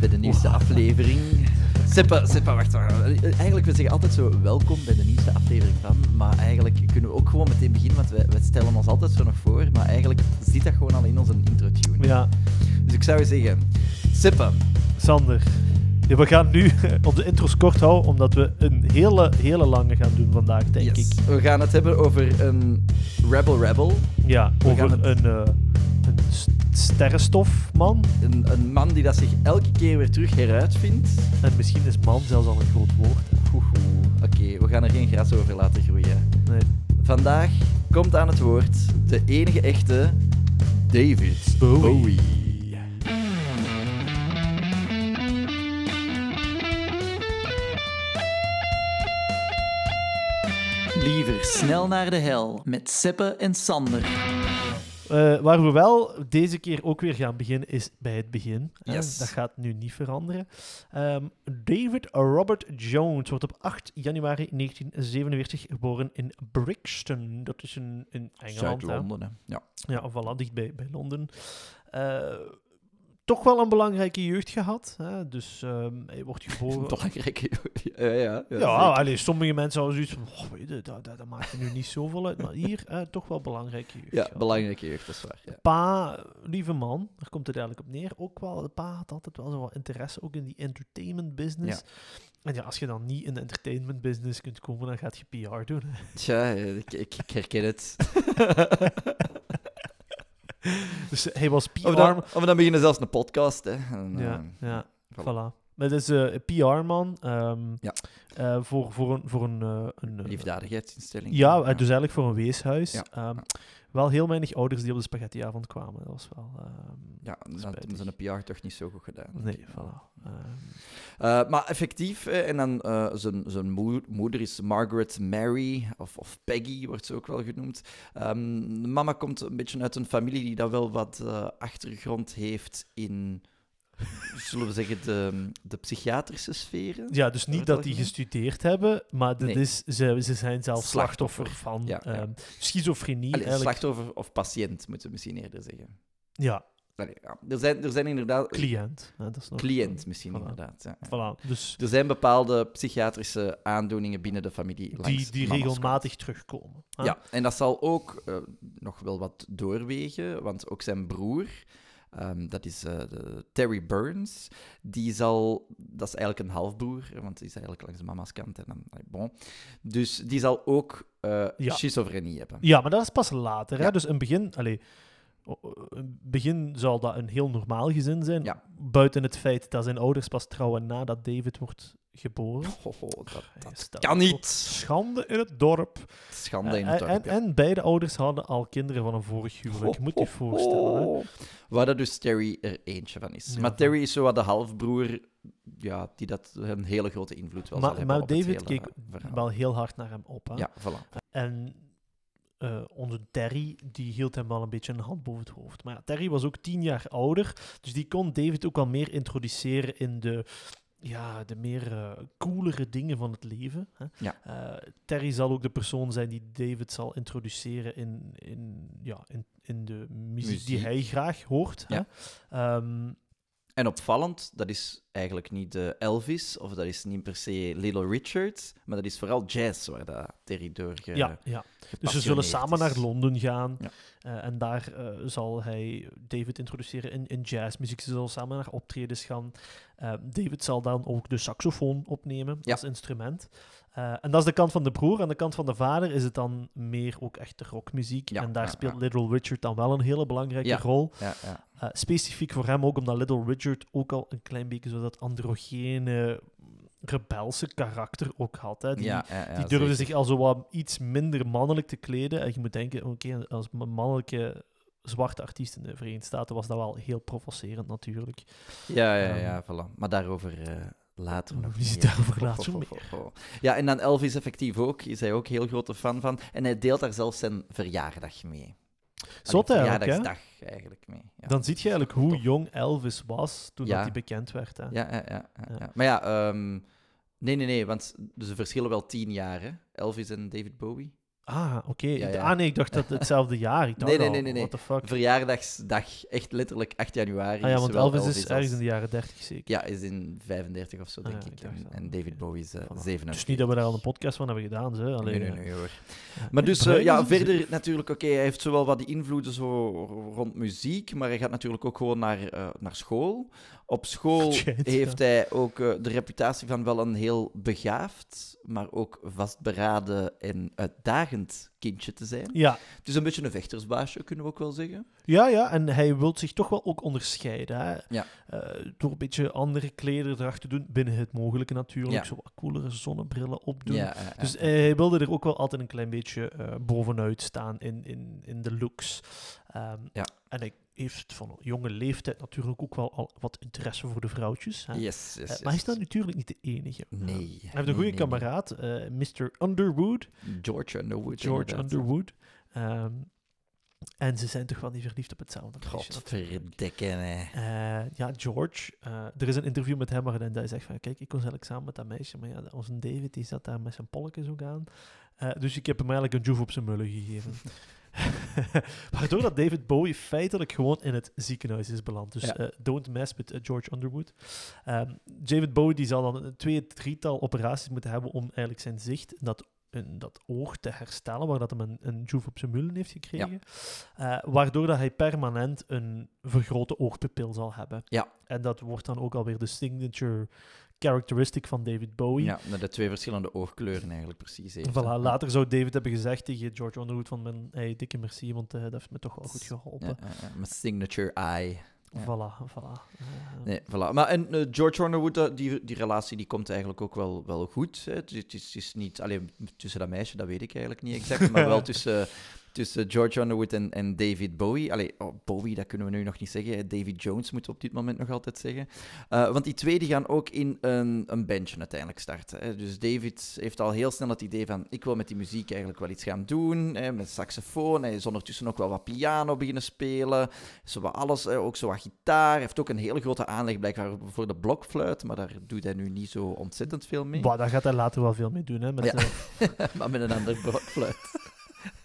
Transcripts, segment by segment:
bij de nieuwste aflevering. Seppa, Seppa, wacht, wacht. Eigenlijk, we zeggen altijd zo welkom bij de nieuwste aflevering van, maar eigenlijk kunnen we ook gewoon meteen beginnen, want wij, wij stellen ons altijd zo nog voor, maar eigenlijk zit dat gewoon al in onze intro-tune. Ja, Dus ik zou zeggen, Seppa, Sander. Ja, we gaan nu onze intro's kort houden, omdat we een hele, hele lange gaan doen vandaag, denk yes. ik. we gaan het hebben over een Rebel Rebel. Ja, We over het- een, eh een sterrenstofman. Een, een man die dat zich elke keer weer terug heruitvindt. En misschien is man zelfs al een groot woord. hè. Oeh, oeh. Oké, we gaan er geen gras over laten groeien. Nee. Vandaag komt aan het woord de enige echte David Bowie. Liever snel naar de hel met Seppe en Sander. Eh, waar we wel deze keer ook weer gaan beginnen, is bij het begin. hè. Yes. Dat gaat nu niet veranderen. Ehm, David Robert Jones wordt op 8 januari 1947 geboren in Brixton. Dat is in, in Engeland. Zuid-Londen, hè. Ja. Ja, voilà, dicht bij, bij Londen. Eh, toch wel een belangrijke jeugd gehad. Hè? Dus ehm, hij wordt geboren... Belangrijk. ja, ja. ja, Ja, allee, sommige mensen hadden zoiets van, "Oh, weet je, dat, dat, dat maakt er nu niet zoveel uit. Maar hier, eh, toch wel belangrijke jeugd Ja, gehad. belangrijke jeugd, dat is waar. Ja. Pa, lieve man, daar komt het eigenlijk op neer. Ook wel, de pa had altijd wel zo wat interesse ook in die entertainment business. En ja, als je dan niet in de entertainment business kunt komen, dan gaat je PR doen. hè. Tja, ik, ik, ik herken het. Dus hij was PR... Of dan, of dan beginnen zelfs een podcast. Hè. En, Ja, eh, ja, voilà. voilà. Maar dat is eh, een PR-man ehm, Ja. eh, voor, voor een... Voor een, eh, een eh, Liefdadigheidsinstelling. ja, eh, dus eigenlijk voor een weeshuis. Ja, Ehm, ja. Wel heel weinig ouders die op de spaghettiavond kwamen. Dat was wel... ehm, Ja, dat hebben ze een PR toch niet zo goed gedaan. Nee, voilà. Ehm, Eh, maar effectief, eh, en dan eh, zijn, zijn moe- moeder is Margaret Mary, of, of Peggy wordt ze ook wel genoemd. De mama komt een beetje uit een familie die dat wel wat achtergrond heeft in, zullen we zeggen, de, de psychiatrische sferen. Ja, dus niet dat die gestudeerd hebben, maar Nee. is, ze, ze zijn zelf Slachtoffer. slachtoffer, van Ja, ja. ehm, schizofrenie. Allee, eigenlijk. slachtoffer of patiënt, moeten we misschien eerder zeggen. Ja, Allee, ja. Er, zijn, er zijn inderdaad... cliënt. hè, dat is nog, Cliënt misschien, Voilà. inderdaad. Ja. Voilà, dus Er zijn bepaalde psychiatrische aandoeningen binnen de familie. die, die regelmatig terugkomen. hè. Ja, en dat zal ook eh, nog wel wat doorwegen, want ook zijn broer, ehm, dat is eh, de Terry Burns, die zal, dat is eigenlijk een halfbroer, want die is eigenlijk langs de mama's kant. En dan, bon. Dus die zal ook Ja. schizofrenie hebben. Ja, maar dat is pas later. Hè? Dus in het begin, allee, begin zal dat een heel normaal gezin zijn. Ja. Buiten het feit dat zijn ouders pas trouwen nadat David wordt geboren. Ho, dat, kan niet. Schande in het dorp. Schande in Eh, het en, dorp. en, en beide ouders hadden al kinderen van een vorig huwelijk. Je moet je voorstellen. Hè? Waar dat dus Terry er eentje van is. Ja, maar Terry is zo wat de halfbroer, ja, die dat een hele grote invloed wel zal Maar, hebben maar op het David keek verhaal. wel heel hard naar hem op. Hè? Ja, voilà. En eh, onze Terry, die hield hem wel een beetje een hand boven het hoofd. Maar ja, Terry was ook tien jaar ouder, dus die kon David ook wel meer introduceren in de, ja, de meer eh, coolere dingen van het leven. Hè? Ja. Eh, Terry zal ook de persoon zijn die David zal introduceren in, in, ja, in, in de muziek, die hij graag hoort. Ja. Hè? Ehm, En opvallend, dat is eigenlijk niet de Elvis, of dat is niet per se Little Richard, maar dat is vooral jazz waar dat Terry door ge- ja, ja. Dus ze zullen samen naar Londen gaan. Ja. eh, en daar eh, zal hij David introduceren in, in jazzmuziek. Ze zullen samen naar optredens gaan. Eh, David zal dan ook de saxofoon opnemen als instrument. Eh, en dat is de kant van de broer. Aan de kant van de vader is het dan meer ook echt de rockmuziek. En daar speelt. Little Richard dan wel een hele belangrijke Ja. rol. Eh, specifiek voor hem ook, omdat Little Richard ook al een klein beetje zo dat androgene, rebelse karakter ook had. Hè. Die, ja, ja, ja, die durfde zich al zo wat iets minder mannelijk te kleden. En je moet denken, oké, als mannelijke zwarte artiest in de Verenigde Staten was dat wel heel provocerend natuurlijk. Ja, ja, Ehm, ja, voilà. Maar daarover eh, later nog meer. daarover later. Ja, en dan Elvis effectief ook. Is hij ook heel grote fan van. En hij deelt daar zelfs zijn verjaardag mee. Zot eigenlijk, hè? Verjaardagsdag eigenlijk mee. Ja. Dan zie je eigenlijk hoe jong Elvis was toen Ja. dat hij bekend werd. Hè? Ja, ja, ja, ja, Ja. ja. Maar ja, ehm, nee, nee, nee, want ze verschillen wel tien jaar, hè? Elvis en David Bowie. Ah, oké. Ja, ja. Ah, nee, ik dacht dat hetzelfde jaar. Ik dacht Nee, nee, nee, nee, nee. What the fuck? Verjaardagsdag, echt letterlijk 8 januari. Ah ja, want Elvis is als- ergens in de jaren 30 zeker. Ja, is in 35 of zo, Ah, denk ja, ik. En, David Bowie is Voilà. 47. Dus niet dat we daar al een podcast van hebben gedaan. Ze. Alleen, Nee, nee, eh, nee, hoor. Maar dus, eh, ja, verder natuurlijk, oké, hij heeft zowel wat die invloeden zo rond muziek, maar hij gaat natuurlijk ook gewoon naar, eh, naar school. Op school heeft hij ook eh, de reputatie van wel een heel begaafd, maar ook vastberaden en uitdagend kindje te zijn. Ja. Het is een beetje een vechtersbaasje, kunnen we ook wel zeggen. Ja, ja, en hij wil zich toch wel ook onderscheiden. Hè? Ja. Eh, door een beetje andere klederdracht te doen, binnen het mogelijke natuurlijk. Ja. Zo wat coolere zonnebrillen opdoen. Ja, Dus eh, hij wilde er ook wel altijd een klein beetje bovenuit staan in, in, in de looks. Ehm, Ja. En hij heeft van jonge leeftijd natuurlijk ook wel al wat interesse voor de vrouwtjes. Hè? yes, yes, Eh, yes. maar hij is dan natuurlijk niet de enige. Nee. Hij heeft nee, een goede nee, kameraad, eh, Mr. Underwood. George Underwood. George inderdaad. Underwood. Ehm, en ze zijn toch wel niet verliefd op hetzelfde. Godverdikken, hè. Eh, ja, George. er is een interview met hem waarin hij zegt van... Kijk, ik was eigenlijk samen met dat meisje, maar ja, onze David die zat daar met zijn polletjes ook aan. Dus ik heb hem eigenlijk een joef op zijn mullen gegeven. Waardoor dat David Bowie feitelijk gewoon in het ziekenhuis is beland. Dus Ja. eh, don't mess with eh, George Underwood. Ehm, David Bowie die zal dan een twee, drietal operaties moeten hebben om eigenlijk zijn zicht, dat, dat oog te herstellen, waar dat hem een, een joef op zijn mullen heeft gekregen. Eh, waardoor dat hij permanent een vergrote oogpupil zal hebben. Ja. En dat wordt dan ook alweer de signature characteristic van David Bowie. Ja, met de twee verschillende oogkleuren eigenlijk precies heeft. Voilà, later zou David hebben gezegd tegen George Underwood van mijn hey, dikke merci, want eh, dat heeft me toch wel goed geholpen. Ja, Mijn signature eye. Voilà, voilà. Eh, Nee, voilà. Maar en eh, George Underwood, die, die relatie die komt eigenlijk ook wel, wel goed. Hè. Het, is, het is niet alleen tussen dat meisje, dat weet ik eigenlijk niet exact, maar wel tussen, tussen George Underwood en, en David Bowie. Allee, oh, Bowie, dat kunnen we nu nog niet zeggen. David Jones moeten we op dit moment nog altijd zeggen. Eh, want die twee die gaan ook in een, een bandje uiteindelijk starten. Hè. Dus David heeft al heel snel het idee van, ik wil met die muziek eigenlijk wel iets gaan doen. Hè, met saxofoon. Hij is ondertussen ook wel wat piano beginnen spelen. Zo wat alles, hè, ook zo wat gitaar. Hij heeft ook een hele grote aanleg blijkbaar voor de blokfluit, maar daar doet hij nu niet zo ontzettend veel mee. bah, daar gaat hij later wel veel mee doen. Hè, met, Ja. eh, maar met een ander blokfluit.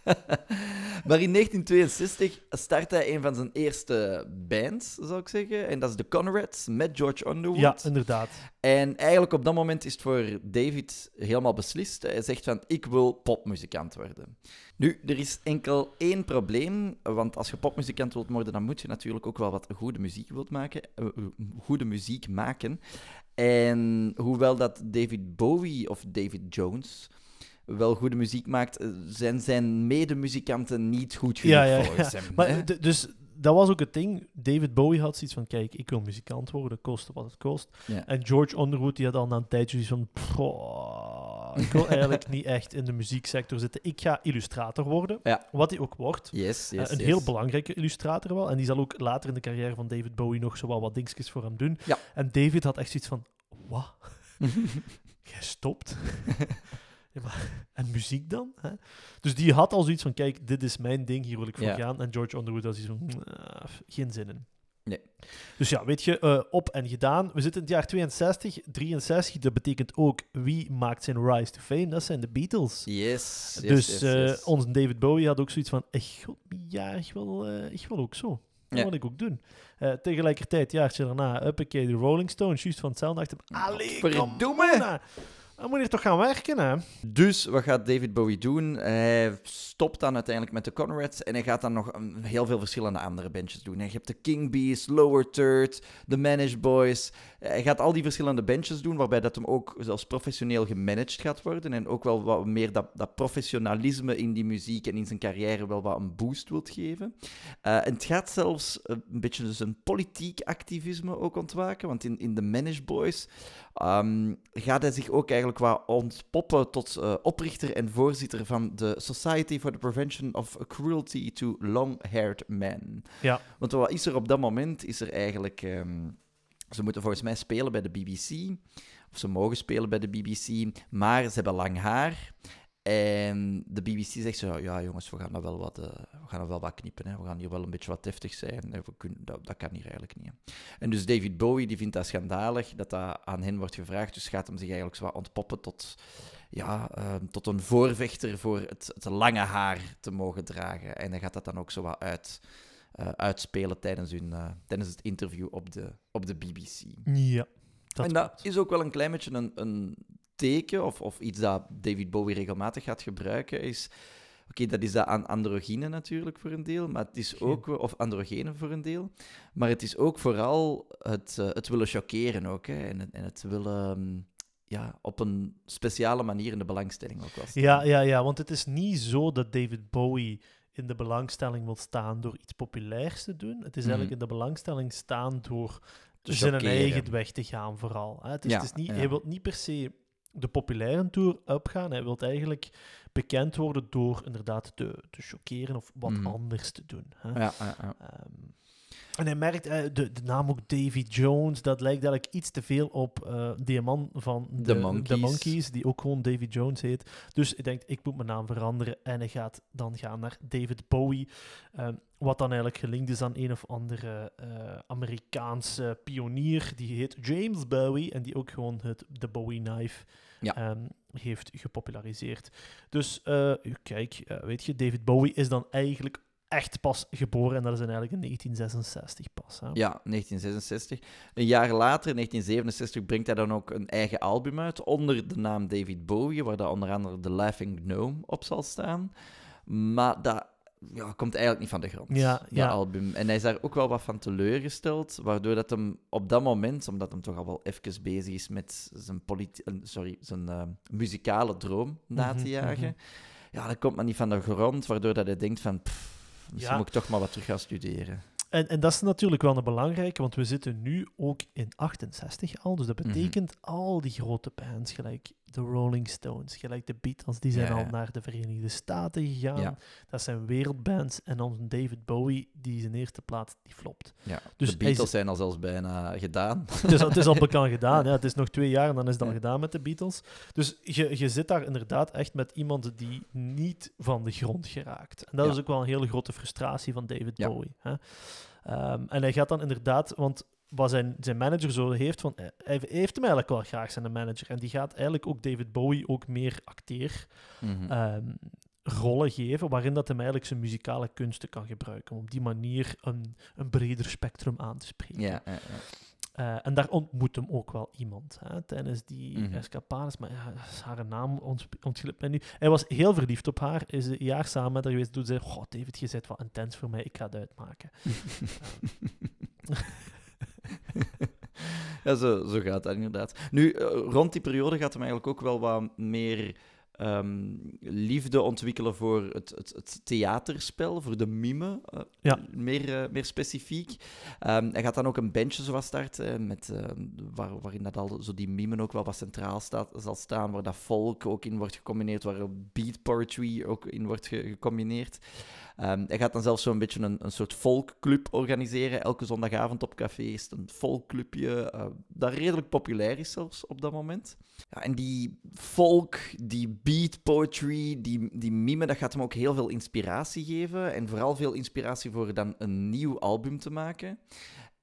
maar in 1962 start hij een van zijn eerste bands, zou ik zeggen. En dat is de Conrads met George Underwood. ja, inderdaad. En eigenlijk op dat moment is het voor David helemaal beslist. Hij zegt van, ik wil popmuzikant worden. Nu, er is enkel één probleem, want als je popmuzikant wilt worden, dan moet je natuurlijk ook wel wat goede muziek wilt maken, eh, goede muziek maken. En hoewel dat David Bowie of David Jones wel goede muziek maakt, eh, zijn zijn medemuzikanten niet goed genoeg Ja, ja, volgens hem. Maar, dus dat was ook het ding. David Bowie had zoiets van, kijk, ik wil muzikant worden, koste wat het kost. En George Underwood die had al na een tijdje zoiets van, "Pff, ik wil eigenlijk niet echt in de muzieksector zitten. Ik ga illustrator worden, wat hij ook wordt. Yes, Eh, een yes. heel belangrijke illustrator wel. En die zal ook later in de carrière van David Bowie nog zo wel wat dingetjes voor hem doen. Ja. En David had echt zoiets van, wat? Jij stopt? Ja, maar, en muziek dan? Hè? Dus die had al zoiets van, kijk, dit is mijn ding, hier wil ik voor Ja. gaan. En George Underwood had zoiets van, "Ah, geen zin in. Nee. Dus ja, weet je, eh, op en gedaan. We zitten in het jaar 62, 63. Dat betekent ook, wie maakt zijn rise to fame? Dat zijn de Beatles. Yes, yes, dus yes, eh, yes. onze David Bowie had ook zoiets van, ja, ik wil, eh, ik wil ook zo. Dat Ja. wil ik ook doen. Tegelijkertijd, jaartje daarna, uppakee, de Rolling Stones, juist van hetzelfde achter. Allee, kom nou. Dan moet je toch gaan werken, hè? Dus wat gaat David Bowie doen? Hij stopt dan uiteindelijk met de Conrads en hij gaat dan nog een- heel veel verschillende andere bandjes doen. Je hebt de King Bees, Lower Third, The Managed Boys. Hij gaat al die verschillende bandjes doen, waarbij dat hem ook zelfs professioneel gemanaged gaat worden en ook wel wat meer dat, dat professionalisme in die muziek en in zijn carrière wel wat een boost wilt geven. Eh, en het gaat zelfs een beetje dus een politiek activisme ook ontwaken, want in, in The Managed Boys Ehm, gaat hij zich ook eigenlijk wat ontpoppen tot eh, oprichter en voorzitter van de Society for the Prevention of Cruelty to Long-Haired Men. Ja. Want wat is er op dat moment? Is er eigenlijk... ehm, ze moeten volgens mij spelen bij de BBC, of ze mogen spelen bij de BBC, maar ze hebben lang haar. En de BBC zegt zo, ja jongens, we gaan dat wel wat, eh, we gaan dat wel wat knippen. Hè. We gaan hier wel een beetje wat deftig zijn. We kunnen, dat, dat kan hier eigenlijk niet. hè. En dus David Bowie die vindt dat schandalig dat dat aan hen wordt gevraagd. Dus gaat hem zich eigenlijk zo wat ontpoppen tot ja, ehm, tot een voorvechter voor het, het lange haar te mogen dragen. En hij gaat dat dan ook zo wat uit, eh, uitspelen tijdens, hun, eh, tijdens het interview op de, op de BBC. Ja, dat en dat klopt. is ook wel een klein beetje een, een teken, of, of iets dat David Bowie regelmatig gaat gebruiken, is... Oké, dat is dat aan androgyne natuurlijk voor een deel, maar het is ook... Of androgene voor een deel. Maar het is ook vooral het, eh, het willen chockeren ook, hè. En, het- en het willen... mm, Ja, op een speciale manier in de belangstelling ook wel staan. Ja, ja, ja, want het is niet zo dat David Bowie in de belangstelling wil staan door iets populairs te doen. Het is eigenlijk Mhm. in de belangstelling staan door zijn eigen weg te gaan, vooral. Hè. Het is, Ja, het is niet, ja. Hij wil niet per se de populaire tour opgaan. Hij wil eigenlijk bekend worden door inderdaad te, te chockeren of wat Mhm. anders te doen. Hè. Ja, ja, ja. Ehm, en hij merkt, eh, de, de naam ook Davy Jones, dat lijkt eigenlijk iets te veel op eh die man van De de, Monkees. Monkees, die ook gewoon Davy Jones heet. Dus ik denk, ik moet mijn naam veranderen. En hij gaat dan gaan naar David Bowie. ehm, wat dan eigenlijk gelinkt is aan een of andere eh, Amerikaanse pionier. Die heet James Bowie. En die ook gewoon het, de Bowie Knife Ja. ehm, heeft gepopulariseerd. Dus kijk, weet je, David Bowie is dan eigenlijk echt pas geboren. En dat is dan eigenlijk in 1966 pas. Hè? Ja, 1966. Een jaar later, in 1967, brengt hij dan ook een eigen album uit onder de naam David Bowie, waar daar onder andere The Laughing Gnome op zal staan. Maar dat ja, komt eigenlijk niet van de grond, Ja, dat ja. album. En hij is daar ook wel wat van teleurgesteld, waardoor dat hem op dat moment, omdat hij toch al wel even bezig is met zijn, eh, sorry, zijn eh, muzikale droom na te Mhm, jagen, mhm. ja, dat komt maar niet van de grond, waardoor dat hij denkt van... pff, misschien Ja. moet ik toch maar wat terug gaan studeren. En, en dat is natuurlijk wel een belangrijke, want we zitten nu ook in 68 al. Dus dat Mhm. betekent al die grote bands, gelijk de Rolling Stones, gelijk de Beatles, die zijn Ja, al naar de Verenigde Staten gegaan. Ja. Dat zijn wereldbands. En dan David Bowie, die zijn eerste plaat, die flopt. Ja, Dus de Beatles is- zijn al zelfs bijna gedaan. Het is, al- het is al bekend gedaan. Ja. Het is nog twee jaar en dan is het al gedaan met de Beatles. Dus je, je zit daar inderdaad echt met iemand die niet van de grond geraakt. En dat is ook wel een hele grote frustratie van David. Bowie. Hè? Ehm, en hij gaat dan inderdaad, want wat zijn, zijn manager zo heeft, van, hij heeft hem eigenlijk wel graag, zijn manager. En die gaat eigenlijk ook David Bowie ook meer acteer Mhm. ehm, rollen geven, waarin dat hem eigenlijk zijn muzikale kunsten kan gebruiken. Om op die manier een, een breder spectrum aan te spreken. ja, ja, ja. Eh, en daar ontmoet hem ook wel iemand hè, tijdens die Mhm. escapades. Maar ja, haar naam ont ontglipt mij nu. Hij was heel verliefd op haar. Is een jaar samen met haar geweest. Toen zei Goh, David, je bent wel intens voor mij. Ik ga het uitmaken. ja, zo, zo gaat dat inderdaad. Nu, eh, rond die periode gaat hem eigenlijk ook wel wat meer ehm, liefde ontwikkelen voor het, het, het theaterspel, voor de mime, eh, Ja. meer, eh, meer specifiek. Ehm, hij gaat dan ook een bandje zo wat starten, met, ehm, waar, waarin dat al zo die mime ook wel wat centraal staat, zal staan, waar dat folk ook in wordt gecombineerd, waar beat poetry ook in wordt ge- gecombineerd. Ehm, hij gaat dan zelfs zo'n beetje een, een soort folkclub organiseren. Elke zondagavond op café een folkclubje eh, dat redelijk populair is zelfs op dat moment. Ja, en die folk, die beat poetry, die, die mime, dat gaat hem ook heel veel inspiratie geven. En vooral veel inspiratie voor dan een nieuw album te maken.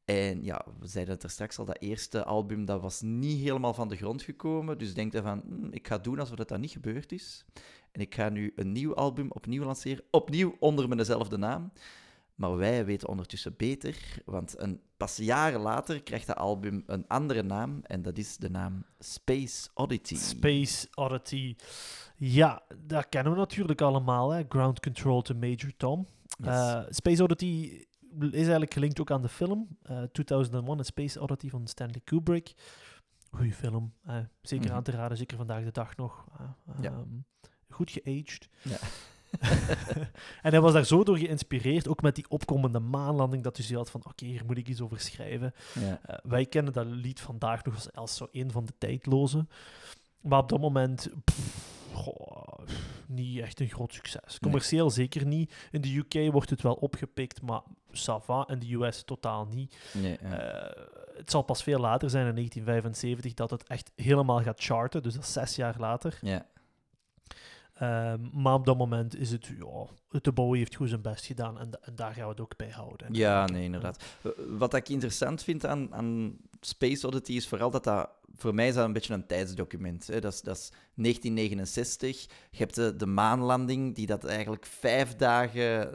En ja, we zeiden het er straks al, dat eerste album dat was niet helemaal van de grond gekomen. Dus denkt hij van, "Hmm, ik ga doen alsof dat, dat niet gebeurd is. En ik ga nu een nieuw album opnieuw lanceren, opnieuw onder mijnzelfde naam. Maar wij weten ondertussen beter, want een, pas jaren later krijgt dat album een andere naam. En dat is de naam Space Oddity. Space Oddity. Ja, dat kennen we natuurlijk allemaal. Hè? Ground Control to Major Tom. Yes. Eh, Space Oddity is eigenlijk gelinkt ook aan de film. eh 2001, A Space Oddity van Stanley Kubrick. Goeie film. eh, zeker Mhm. aan te raden, zeker vandaag de dag nog. eh, Ja. ehm, goed geaged. Ja. en hij was daar zo door geïnspireerd, ook met die opkomende maanlanding, dat hij dus had van, oké, hier moet ik iets over schrijven. ja. Eh, wij kennen dat lied vandaag nog als, als zo een van de tijdloze. Maar op dat moment, pff, goh, niet echt een groot succes. Commercieel zeker niet. In de UK wordt het wel opgepikt, maar Sava in de US totaal niet. Nee, ja. Eh, het zal pas veel later zijn, in 1975, dat het echt helemaal gaat charten. Dus dat is zes jaar later. ja. Ehm, maar op dat moment is het, ja, de Bowie heeft goed zijn best gedaan en, da- en daar gaan we het ook bij houden. Ja, nee, inderdaad. Wat ik interessant vind aan, aan Space Oddity is vooral dat dat voor mij is een beetje een tijdsdocument. Hè. Dat, is, dat is 1969. Je hebt de, de maanlanding, die dat eigenlijk vijf dagen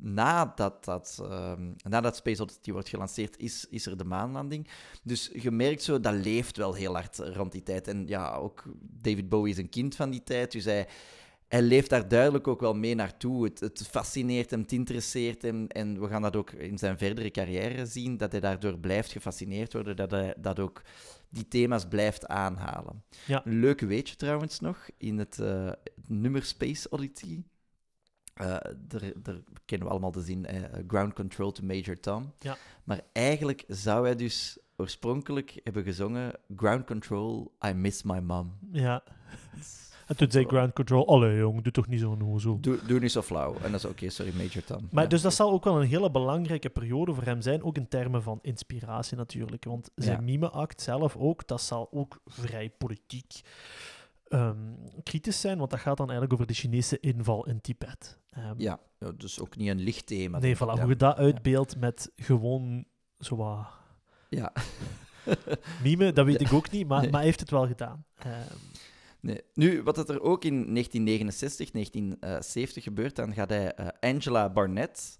nadat dat, ehm, nadat Space Oddity wordt gelanceerd, is, is er de maanlanding. Dus je merkt zo, dat leeft wel heel hard rond die tijd. En ja, ook David Bowie is een kind van die tijd, dus hij, hij leeft daar duidelijk ook wel mee naartoe. Het, het fascineert hem, het interesseert hem. En we gaan dat ook in zijn verdere carrière zien, dat hij daardoor blijft gefascineerd worden, dat hij dat ook die thema's blijft aanhalen. Ja. Een leuk weetje trouwens nog, in het, eh, nummer Space Oddity, daar, daar kennen we allemaal de zin eh, Ground Control to Major Tom. Ja. Maar eigenlijk zou hij dus oorspronkelijk hebben gezongen Ground Control, I Miss My Mom. Ja. En toen zei Ground Control, allee jong, doe toch niet zo'n hoezo. Doe, doe niet zo flauw. En dat is oké, sorry, Major Tom. Maar Ja. dus dat zal ook wel een hele belangrijke periode voor hem zijn, ook in termen van inspiratie natuurlijk. Want zijn Ja. mime-act zelf ook, dat zal ook vrij politiek ehm, kritisch zijn, want dat gaat dan eigenlijk over de Chinese inval in Tibet. Ehm, Ja, ja, dus ook niet een licht thema. nee, voilà, ja. hoe je dat uitbeeldt met gewoon zo wat Ja. mime, dat weet ik ook niet, maar, Nee. maar hij heeft het wel gedaan. Ehm, Nee. Nu, wat er ook in 1969, 1970 gebeurt, dan gaat hij eh, Angela Barnett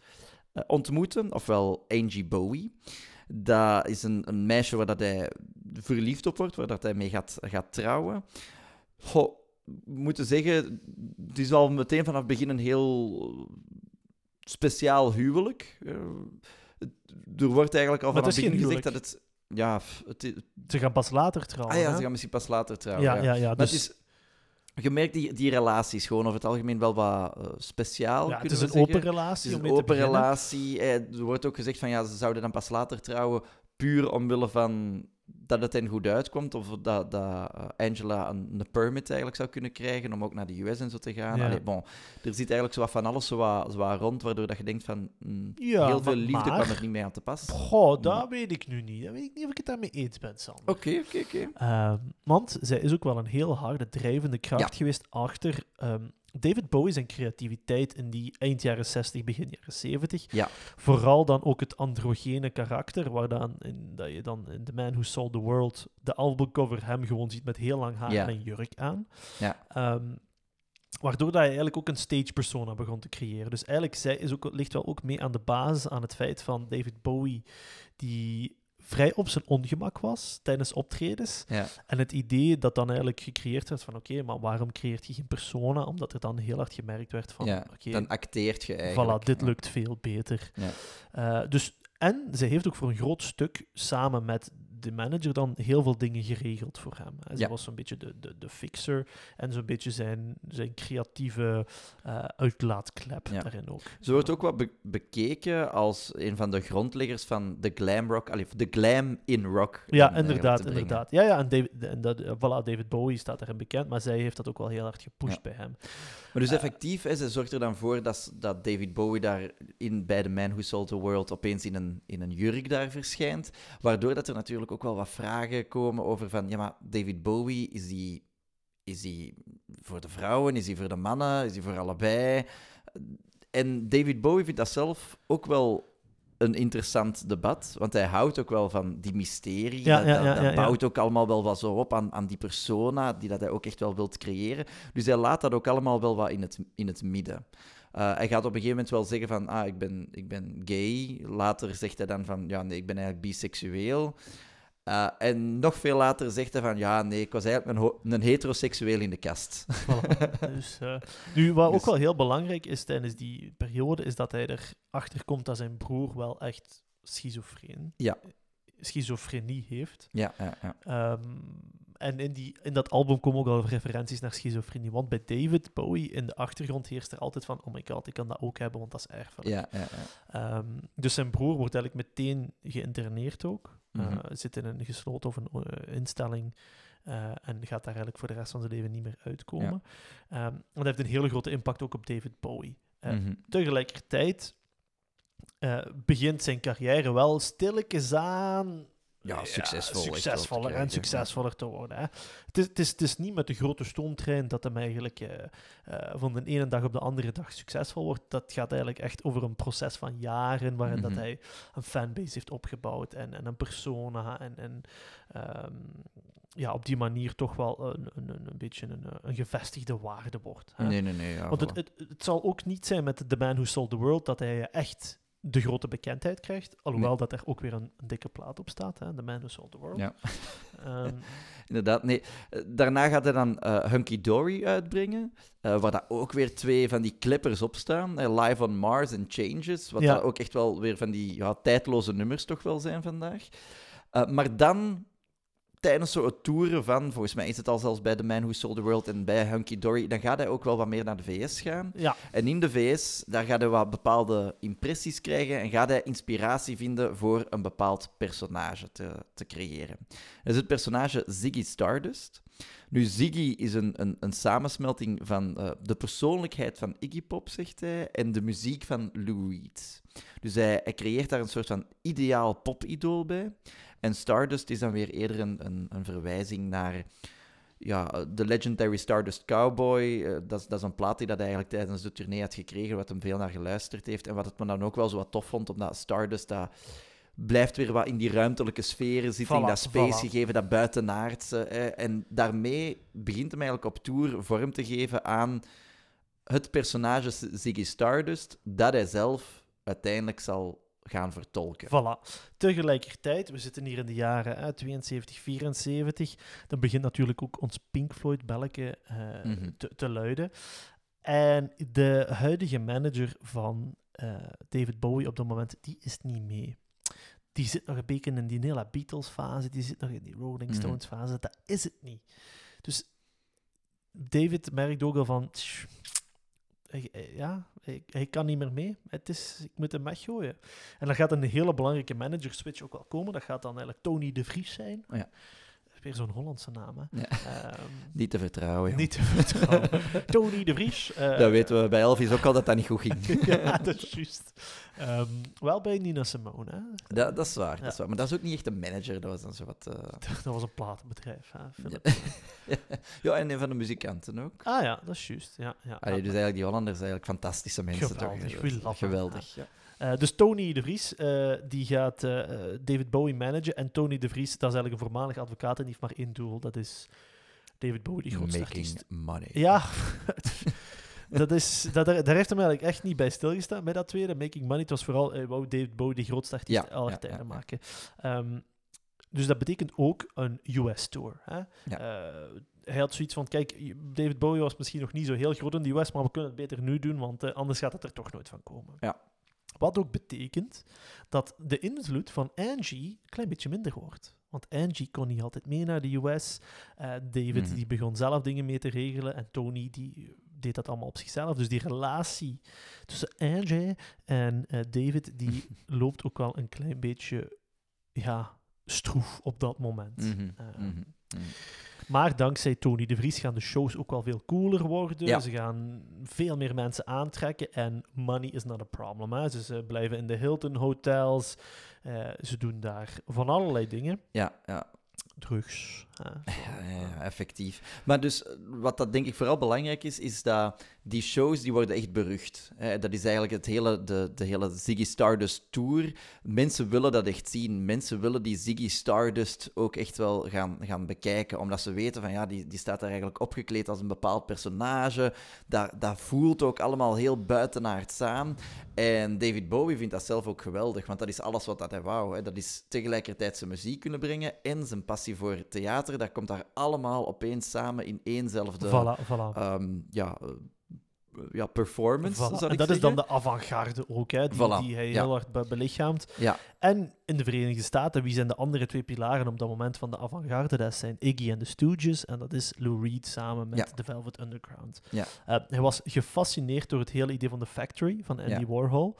eh, ontmoeten, ofwel Angie Bowie. Dat is een, een meisje waar dat hij verliefd op wordt, waar dat hij mee gaat, gaat trouwen. Goh, moeten zeggen, het is al meteen vanaf het begin een heel speciaal huwelijk. Eh, er wordt eigenlijk al vanaf het begin gezegd dat het... Ja, het, ze gaan pas later trouwen. ah ja, hè? ze gaan misschien pas later trouwen. ja, ja. ja, ja, Maar dus, het is, je merkt die, die relaties gewoon over het algemeen wel wat eh, speciaal. ja, het is een open relatie. Het is een open relatie. Eh, Er wordt ook gezegd van ja, ze zouden dan pas later trouwen, puur omwille van dat het hen goed uitkomt. Of dat, dat eh, Angela een, een permit eigenlijk zou kunnen krijgen om ook naar de US en zo te gaan. Ja. Allee, bon, er zit eigenlijk zo wat van alles zo wat, zo wat rond, waardoor dat je denkt van mm, Ja, heel veel liefde maar- kwam er niet mee aan te pas. Oké, Goh, dat weet ik nu niet. Dat weet ik niet of ik het daarmee eens ben, Sander. oké, oké. Ehm, want zij is ook wel een heel harde drijvende kracht geweest achter ehm, David Bowie zijn creativiteit in die eind jaren 60, begin jaren 70. Ja. Vooral dan ook het androgene karakter, waar dan in, dat je dan in The Man Who Sold the World de albumcover hem gewoon ziet met heel lang haar Ja. en jurk aan. Ja. Ehm, waardoor dat hij eigenlijk ook een stage persona begon te creëren. Dus eigenlijk zij is ook, ligt wel ook mee aan de basis aan het feit van David Bowie, die vrij op zijn ongemak was tijdens optredens. Ja. En het idee dat dan eigenlijk gecreëerd werd van oké, maar waarom creëert je geen persona? Omdat er dan heel hard gemerkt werd van ja, oké, dan acteert je eigenlijk. voilà, dit Ja. lukt veel beter. Ja. Eh, dus, en ze heeft ook voor een groot stuk samen met de manager dan heel veel dingen geregeld voor hem. Ja. was zo'n beetje de, de, de fixer en zo'n beetje zijn, zijn creatieve eh, uitlaatklep Ja. daarin ook. Ze wordt ook wat be- bekeken als een van de grondleggers van de glam rock, allee, de glam in rock. Ja, eigenlijk inderdaad, inderdaad. Ja, ja, en, David, en dat, eh, voilà, David Bowie staat daarin bekend, maar zij heeft dat ook wel heel hard gepusht Ja. bij hem. Maar dus Eh, effectief, hè, ze zorgt er dan voor dat, dat David Bowie daar in, bij The Man Who Sold the World opeens in een, in een jurk daar verschijnt. Waardoor dat er natuurlijk ook wel wat vragen komen over van, ja maar David Bowie, is die, is die voor de vrouwen, is die voor de mannen, is die voor allebei? En David Bowie vindt dat zelf ook wel een interessant debat, want hij houdt ook wel van die mysterie. Ja, dat ja, ja, bouwt ook allemaal wel wat zo op aan, aan die persona die dat hij ook echt wel wilt creëren. Dus hij laat dat ook allemaal wel wat in het, in het midden. Uh, hij gaat op een gegeven moment wel zeggen van, ah, ik ben, ik ben gay. Later zegt hij dan van, ja, nee, ik ben eigenlijk biseksueel. Uh, en nog veel later zegt hij van, ja, nee, ik was eigenlijk een, een heteroseksueel in de kast. Voilà. dus, eh, nu, wat ook Dus- wel heel belangrijk is tijdens die periode, is dat hij erachter komt dat zijn broer wel echt schizofreen, Ja. schizofrenie heeft. ja, ja, ja. Ehm, en in, die, in dat album komen ook al referenties naar schizofrenie. Want bij David Bowie in de achtergrond heerst er altijd van: oh my god, ik kan dat ook hebben, want dat is erfelijk. ja, ja, ja. Ehm, dus zijn broer wordt eigenlijk meteen geïnterneerd ook. Eh, Mhm. zit in een gesloten of een eh, instelling. eh, en gaat daar eigenlijk voor de rest van zijn leven niet meer uitkomen. Ehm, en dat heeft een hele grote impact ook op David Bowie. Mhm. Tegelijkertijd begint zijn carrière wel stilletjes aan Ja, succesvol. succesvoller en succesvoller te worden. Hè. Het, is, het, is, het is niet met de grote stoomtrein dat hem eigenlijk eh, eh, van de ene dag op de andere dag succesvol wordt. Dat gaat eigenlijk echt over een proces van jaren waarin dat Mhm. hij een fanbase heeft opgebouwd en, en een persona en, en ehm, ja, op die manier toch wel een, een, een, een beetje een, een gevestigde waarde wordt. Hè? Nee, nee, nee. Ja, Want het, het, het zal ook niet zijn met The Man Who Sold the World dat hij echt de grote bekendheid krijgt. Alhoewel Nee. dat er ook weer een, een dikke plaat op staat. Hè? The Man Who Sold the World. Ja. Ehm, Inderdaad, nee. Eh, Daarna gaat hij dan eh, Hunky Dory uitbrengen, eh, waar dat ook weer twee van die clippers op staan. eh, Live on Mars en Changes, wat Ja. dat ook echt wel weer van die ja, tijdloze nummers toch wel zijn vandaag. Maar dan, tijdens zo'n toeren van, volgens mij is het al zelfs bij The Man Who Sold the World en bij Hunky Dory, dan gaat hij ook wel wat meer naar de VS gaan. ja, En in de VS, daar gaat hij wat bepaalde impressies krijgen en gaat hij inspiratie vinden voor een bepaald personage te, te creëren. Dat is het personage Ziggy Stardust. Nu, Ziggy is een, een, een samensmelting van eh, de persoonlijkheid van Iggy Pop, zegt hij, en de muziek van Lou Reed. Dus hij, hij creëert daar een soort van ideaal popidool bij. En Stardust is dan weer eerder een, een, een verwijzing naar ja, de Legendary Stardust Cowboy. eh, dat, is, dat is een plaat die dat hij eigenlijk tijdens de tournee had gekregen, wat hem veel naar geluisterd heeft. En wat het me dan ook wel zo wat tof vond, omdat Stardust dat blijft weer wat in die ruimtelijke sferen zitten, in dat space voilà. gegeven, dat buitenaardse. en daarmee begint hem eigenlijk op tour vorm te geven aan het personage Ziggy Stardust, dat hij zelf uiteindelijk zal gaan vertolken. Voilà. Tegelijkertijd, we zitten hier in de jaren hè, 72, 74. Dan begint natuurlijk ook ons Pink Floyd-belletje eh, Mhm. te, te luiden. En de huidige manager van eh, David Bowie op dat moment, die is niet mee. Die zit nog een beetje in die hele Beatles-fase, die zit nog in die Rolling Mhm. Stones-fase. Dat is het niet. Dus David merkt ook al van... "Tsch, hij- hij- ja, hij, kan niet meer mee. Het is, ik moet hem weggooien. En dan gaat een hele belangrijke manager-switch ook wel komen. Dat gaat dan eigenlijk Tony de Vries zijn. Ja. Weer zo'n Hollandse naam, hè. Ja. Ehm, Niet te vertrouwen. niet te vertrouwen. Tony de Vries. eh, Dat weten we bij Elvis ook al dat dat niet goed ging. ja, dat is juist. Ehm, wel bij Nina Simone, hè. Dat, dat is waar, Ja. dat is waar. Maar dat is ook niet echt een manager, dat was dan zo wat... eh, Dat was een platenbedrijf, hè, Philip. ja, en een van de muzikanten ook. Ah ja, dat is juist. Ja, ja. Allee, dus eigenlijk die Hollanders zijn eigenlijk fantastische mensen. Geweldig, toch? Geweldig, ja. Eh, dus Tony de Vries, eh, die gaat eh, David Bowie managen. En Tony de Vries, dat is eigenlijk een voormalig advocaat en die heeft maar één doel. Dat is David Bowie, die grootste Making artiest. money. Ja, dat is, dat, daar daar heeft hem eigenlijk echt niet bij stilgestaan bij dat tweede. Making Money, het was vooral, hij wou David Bowie de grootste artiest Ja, aller ja, tijden ja, maken. Ehm, dus dat betekent ook een US-tour. Hij had zoiets van, kijk, David Bowie was misschien nog niet zo heel groot in de US, maar we kunnen het beter nu doen, want anders gaat het er toch nooit van komen. Ja. Wat ook betekent dat de invloed van Angie een klein beetje minder wordt. Want Angie kon niet altijd mee naar de US. Eh, David Mhm. die begon zelf dingen mee te regelen. En Tony die deed dat allemaal op zichzelf. Dus die relatie tussen Angie en eh, David die loopt ook wel een klein beetje ja, stroef op dat moment. Eh, mhm, mhm. Maar dankzij Tony de Vries gaan de shows ook wel veel cooler worden. Ja. Ze gaan veel meer mensen aantrekken. En money is not a problem. Hè. Dus ze blijven in de Hilton hotels. Eh, ze doen daar van allerlei dingen. Ja, ja. Drugs. hè. Ja, effectief. Maar dus, wat dat denk ik vooral belangrijk is, is dat die shows die worden echt berucht. Hè. Dat is eigenlijk het hele, de, de hele Ziggy Stardust Tour. Mensen willen dat echt zien. Mensen willen die Ziggy Stardust ook echt wel gaan, gaan bekijken, omdat ze weten van ja, die, die staat daar eigenlijk opgekleed als een bepaald personage. Dat, dat voelt ook allemaal heel buitenaards aan. En David Bowie vindt dat zelf ook geweldig, want dat is alles wat dat hij wou. Hè. Dat is tegelijkertijd zijn muziek kunnen brengen en zijn passie voor theater. Dat komt daar allemaal opeens samen in éénzelfde Voilà, voilà. ehm, ja, eh, ja, performance, Voilà. En dat is dan de avant-garde ook, hè, die, Voilà, die hij ja. heel hard be- belichaamt. Ja, En in de Verenigde Staten, wie zijn de andere twee pilaren op dat moment van de avant-garde? Dat zijn Iggy en de Stooges en dat is Lou Reed samen met Ja. The Velvet Underground. Ja. Eh, hij was gefascineerd door het hele idee van The Factory van Andy. Warhol.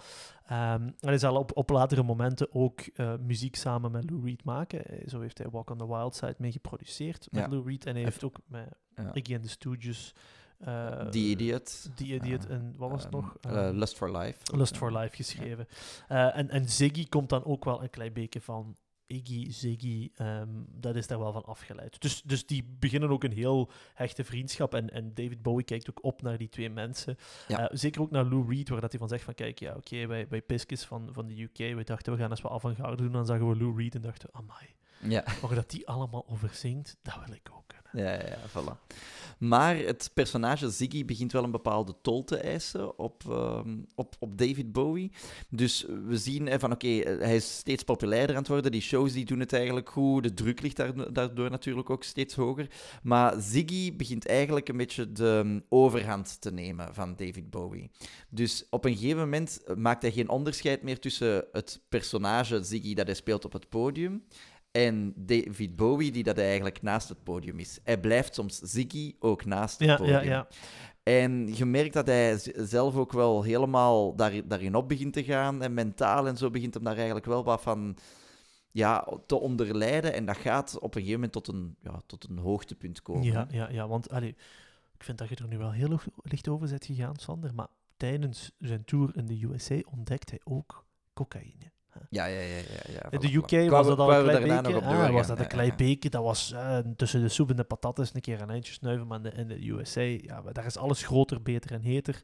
Ehm, en hij zal op, op latere momenten ook eh, muziek samen met Lou Reed maken. Eh, Zo heeft hij Walk on the Wild Side mee geproduceerd met. Lou Reed. En hij heeft ook met. Iggy en de Stooges... eh, The Idiot. The Idiot en wat was het ehm, nog? eh, Ehm, Lust for Life. Lust for Life geschreven. Eh, en, en Ziggy komt dan ook wel een klein beetje van Iggy, Ziggy, ehm, dat is daar wel van afgeleid. Dus, dus die beginnen ook een heel hechte vriendschap. En, en David Bowie kijkt ook op naar die twee mensen. Ja. Zeker ook naar Lou Reed, waar dat hij van zegt van kijk, ja oké, wij, wij Piskes van, van de UK, we dachten we gaan eens wat avant-garde doen. Dan zagen we Lou Reed en dachten we, amai, Ja. Maar dat die allemaal overzingt, dat wil ik ook. Ja, ja, voilà. Maar het personage Ziggy begint wel een bepaalde tol te eisen op, ehm, op, op David Bowie. Dus we zien eh, van oké, eh, hij is steeds populairder aan het worden. Die shows die doen het eigenlijk goed. De druk ligt daar, daardoor natuurlijk ook steeds hoger. Maar Ziggy begint eigenlijk een beetje de mm, overhand te nemen van David Bowie. Dus op een gegeven moment maakt hij geen onderscheid meer tussen het personage Ziggy dat hij speelt op het podium en David Bowie, die dat eigenlijk naast het podium is. Hij blijft soms Ziggy ook naast het Ja, podium. ja, ja. En je merkt dat hij zelf ook wel helemaal daar, daarin op begint te gaan. En mentaal en zo begint hem daar eigenlijk wel wat van ja, te onderlijden. En dat gaat op een gegeven moment tot een, ja, tot een hoogtepunt komen. Ja, ja, ja, want allee, ik vind dat je er nu wel heel licht- licht over bent gegaan, Sander. Maar tijdens zijn tour in de USA ontdekt hij ook cocaïne. Ja, ja, ja. ja, ja, In voilà, de. UK was dat al een klein Ah, was dat een Ja, klein ja. beetje. Dat was eh, tussen de soep en de patatas een keer een eindje snuiven. Maar in de, in de USA, ja, daar is alles groter, beter en heter.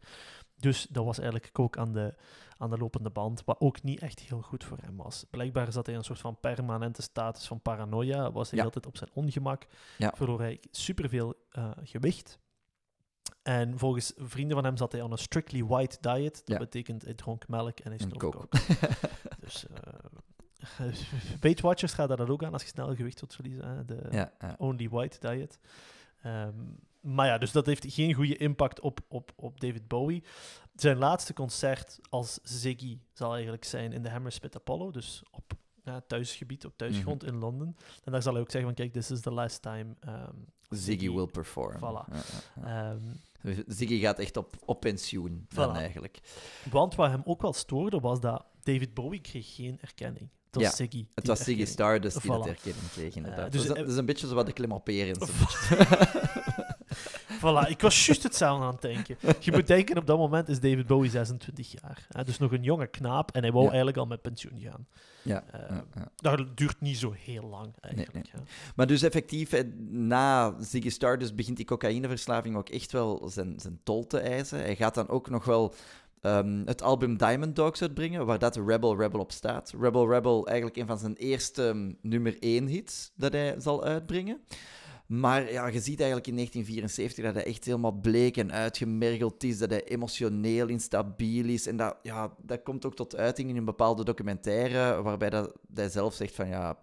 Dus dat was eigenlijk ook aan de, aan de lopende band. Wat ook niet echt heel goed voor hem was. Blijkbaar zat hij in een soort van permanente status van paranoia. Was hij Ja. altijd op zijn ongemak. Ja. Verloor hij superveel eh gewicht. En volgens vrienden van hem zat hij on een strictly white diet. Dat Ja. betekent hij dronk melk en hij coke. coke. Dus eh Weight Watchers gaat daar dan ook aan als je snel gewicht wilt verliezen. Hè? De Ja, ja. Only White Diet. Ehm, maar ja, dus dat heeft geen goede impact op, op, op David Bowie. Zijn laatste concert als Ziggy zal eigenlijk zijn in de Hammersmith Apollo, dus op ja, thuisgebied, op thuisgrond Mhm. in Londen. En daar zal hij ook zeggen van, kijk, this is the last time. ehm, Ziggy will perform. Voilà. Ja, ja, ja. ehm, Ziggy gaat echt op, op pensioen, dan Voilà. eigenlijk. want wat hem ook wel stoorde, was dat David Bowie kreeg geen erkenning. Het was Ziggy. Het was Ziggy. Stardust die dat erkenning kreeg, inderdaad. dus dus dat, dat is een beetje zoals de Klimoperians. Voilà, ik was juist hetzelfde aan het denken. Je moet denken, op dat moment is David Bowie 26 jaar. Hè, dus nog een jonge knaap en hij wou Ja. eigenlijk al met pensioen gaan. ja, Eh, ja, ja. Dat duurt niet zo heel lang eigenlijk. Maar dus effectief, na Ziggy Stardust begint die cocaïneverslaving ook echt wel zijn, zijn tol te eisen. Hij gaat dan ook nog wel ehm, het album Diamond Dogs uitbrengen, waar dat Rebel Rebel op staat. Rebel Rebel eigenlijk een van zijn eerste ehm, nummer 1 hits dat hij zal uitbrengen. Maar ja, je ziet eigenlijk in 1974 dat hij echt helemaal bleek en uitgemergeld is, dat hij emotioneel instabiel is. En dat, ja, dat komt ook tot uiting in een bepaalde documentaire, waarbij dat, hij zelf zegt van ja,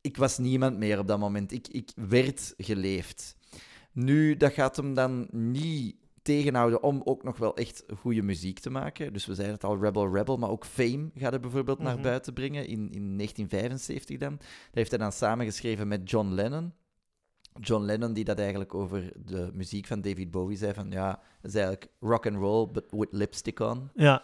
ik was niemand meer op dat moment. Ik, ik werd geleefd. Nu, dat gaat hem dan niet tegenhouden om ook nog wel echt goede muziek te maken. Dus we zeiden het al, Rebel Rebel, maar ook Fame gaat hij bijvoorbeeld naar Mhm. buiten brengen in, in 1975 dan. Dat heeft hij dan samengeschreven met John Lennon. John Lennon die dat eigenlijk over de muziek van David Bowie zei van ja, het is eigenlijk rock and roll but with lipstick on. Ja,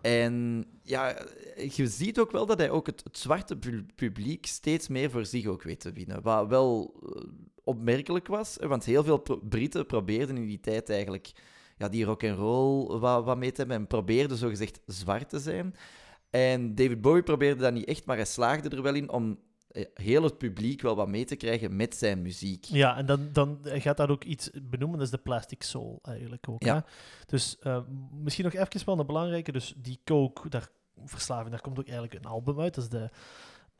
En ja, je ziet ook wel dat hij ook het, het zwarte pu- publiek steeds meer voor zich ook weet te winnen. Wat wel eh, opmerkelijk was, want heel veel pro- Britten probeerden in die tijd eigenlijk ja, die rock and roll wat, wat mee te hebben en probeerden zogezegd zwart te zijn. En David Bowie probeerde dat niet echt, maar hij slaagde er wel in om eh, heel het publiek wel wat mee te krijgen met zijn muziek. ja en dan, dan gaat dat ook iets benoemen, dat is de Plastic Soul eigenlijk ook. Ja. Hè? Dus eh, misschien nog even wel een belangrijke, dus die coke, daar, verslaving, daar komt ook eigenlijk een album uit, dat is de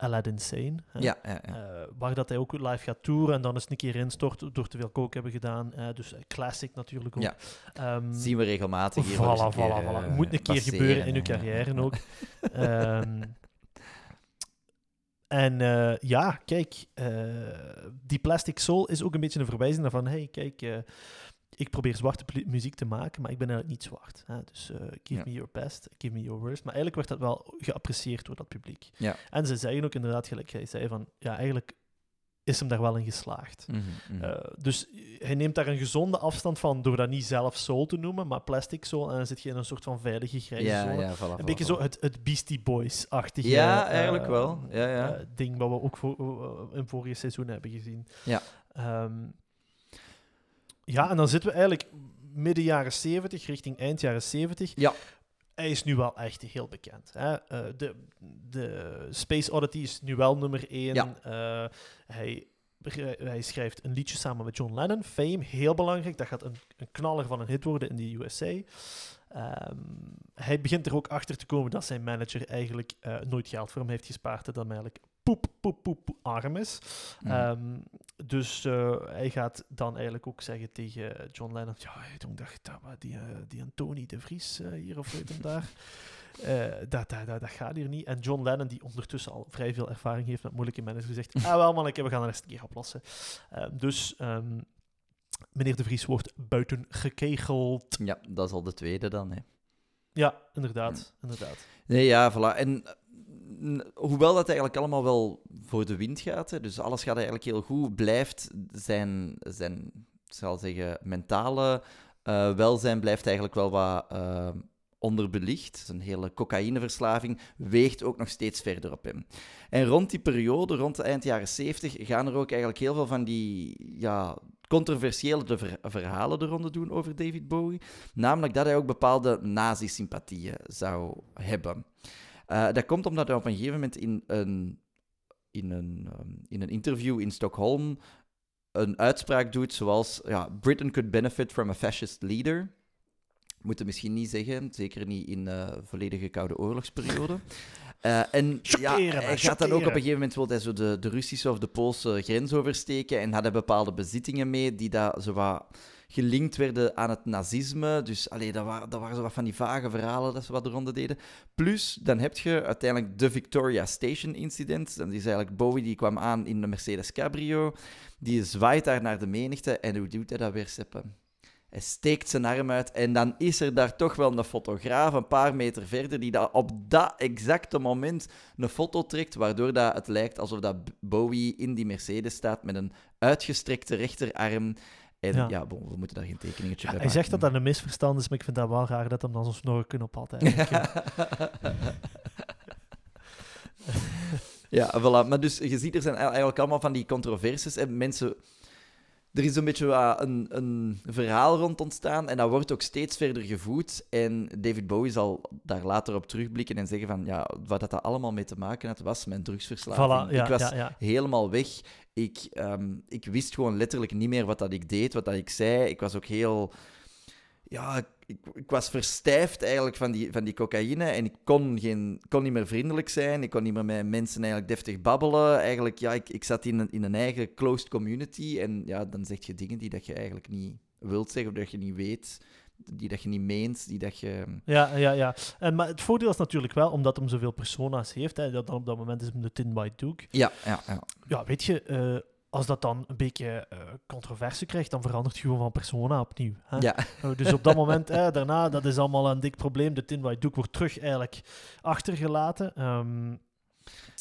Aladdin Sane. Ja, ja, ja. Eh, waar dat hij ook live gaat toeren en dan eens een keer instort door te veel coke hebben gedaan. dus classic natuurlijk ook. Ja. Ehm, zien we regelmatig hier. Voilà, voilà, voilà. eh, Moet een keer passeren, gebeuren in uw carrière ook. Ehm, en eh, ja, kijk, die Plastic Soul is ook een beetje een verwijzing naar van, hey, kijk, ik probeer zwarte muziek te maken, maar ik ben eigenlijk niet zwart. Hè? Dus eh, give Ja. me your best, give me your worst. Maar eigenlijk werd dat wel geapprecieerd door dat publiek. Ja. En ze zeggen ook inderdaad, gelijk jij zei, van, ja, eigenlijk is hem daar wel in geslaagd. Mhm, mhm. Eh, dus hij neemt daar een gezonde afstand van door dat niet zelf soul te noemen, maar plastic soul. En dan zit je in een soort van veilige grijze ja, zone. ja, voilà, Een voilà, beetje voilà. zo het, het Beastie Boys-achtige Ja, eh, eigenlijk wel. Ja, ja. eh, ding wat we ook voor, eh, in vorige seizoen hebben gezien. Ja. Ehm, ja, en dan zitten we eigenlijk midden jaren 70, richting eind jaren 70. Ja. Hij is nu wel echt heel bekend. Hè? Eh, de, de Space Oddity is nu wel nummer 1. Ja. hij, hij schrijft een liedje samen met John Lennon. Fame, heel belangrijk. Dat gaat een, een knaller van een hit worden in de USA. Ehm, hij begint er ook achter te komen dat zijn manager eigenlijk eh, nooit geld voor hem heeft gespaard. Dat hem eigenlijk poep, poep, poep, poep arm is. Mhm. Ehm, dus eh, hij gaat dan eigenlijk ook zeggen tegen John Lennon: Ja, ik dacht dat die, eh, die Antoni de Vries eh, hier of weet hem daar. dat, dat, dat, dat gaat hier niet. En John Lennon, die ondertussen al vrij veel ervaring heeft met moeilijke mensen, gezegd: Ah, wel, manneke, we gaan de rest een keer oplossen. Ehm, dus ehm, meneer de Vries wordt buiten gekegeld. Ja, dat is al de tweede dan. Hè. Ja, inderdaad. inderdaad. Nee, ja, voilà. En hoewel dat eigenlijk allemaal wel voor de wind gaat, hè, dus alles gaat eigenlijk heel goed, blijft zijn, zijn zal zeggen, mentale eh, welzijn blijft eigenlijk wel wat eh, onderbelicht. Zijn hele cocaïneverslaving weegt ook nog steeds verder op hem. En rond die periode, rond de eind jaren 70, gaan er ook eigenlijk heel veel van die ja, controversiële verhalen de doen over David Bowie. Namelijk dat hij ook bepaalde nazi-sympathieën zou hebben. Eh, dat komt omdat hij op een gegeven moment in een, in een, ehm, in een interview in Stockholm een uitspraak doet zoals ja, Britain could benefit from a fascist leader. Moet het misschien niet zeggen, zeker niet in eh volledige Koude Oorlogsperiode. Eh, en ja, hij gaat dan ook op een gegeven moment wil hij zo de, de Russische of de Poolse grens oversteken en had hij bepaalde bezittingen mee die daar zo wat gelinkt werden aan het nazisme. Dus allee, dat, waren, dat waren zo wat van die vage verhalen dat ze wat de ronde deden. Plus, dan heb je uiteindelijk de Victoria Station incident. Dat is eigenlijk Bowie die kwam aan in de Mercedes Cabrio. Die zwaait daar naar de menigte. En hoe doet hij dat weer, Seppe? Hij steekt zijn arm uit en dan is er daar toch wel een fotograaf een paar meter verder die dat op dat exacte moment een foto trekt, waardoor dat het lijkt alsof dat Bowie in die Mercedes staat met een uitgestrekte rechterarm. En ja, Ja. bon, we moeten daar geen tekeningetje Ja, bij hij zegt dat dat een misverstand is, maar ik vind dat wel raar dat hem dan zo'n snorken op had. Ja, voilà. Maar dus je ziet, er zijn eigenlijk allemaal van die controversies. En mensen... Er is een beetje een, een verhaal rond ontstaan en dat wordt ook steeds verder gevoed. En David Bowie zal daar later op terugblikken en zeggen van, ja, wat dat, dat allemaal mee te maken had, was mijn drugsverslaving. Voilà, ja, ik was ja, ja. helemaal weg. Ik, ehm, ik wist gewoon letterlijk niet meer wat dat ik deed, wat dat ik zei. Ik was ook heel... Ja, ik, ik, ik was verstijfd eigenlijk van die, van die cocaïne en ik kon, geen, kon niet meer vriendelijk zijn. Ik kon niet meer met mensen eigenlijk deftig babbelen. Eigenlijk, ja, ik, ik zat in een, in een eigen closed community en ja, dan zeg je dingen die dat je eigenlijk niet wilt zeggen of dat je niet weet, die dat je niet meent, die dat je... Ja, ja, ja. En, maar het voordeel is natuurlijk wel, omdat hem zoveel persona's heeft, hè, dat dan op dat moment is hem de Tin White Duke. Ja, ja, ja. Ja, weet je, eh, als dat dan een beetje eh, controversie krijgt, dan verandert het gewoon van persona opnieuw. Hè? ja. Eh, Dus op dat moment, eh, daarna, dat is allemaal een dik probleem. De Tin White Duke wordt terug eigenlijk achtergelaten. Ehm,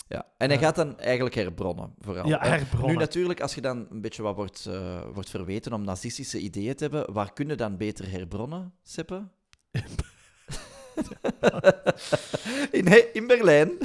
ja. En hij Ja. gaat dan eigenlijk herbronnen, vooral. ja, herbronnen. Nu natuurlijk, als je dan een beetje wat wordt, eh, wordt verweten om nazistische ideeën te hebben, waar kunnen dan beter herbronnen, Seppe? in, in Berlijn.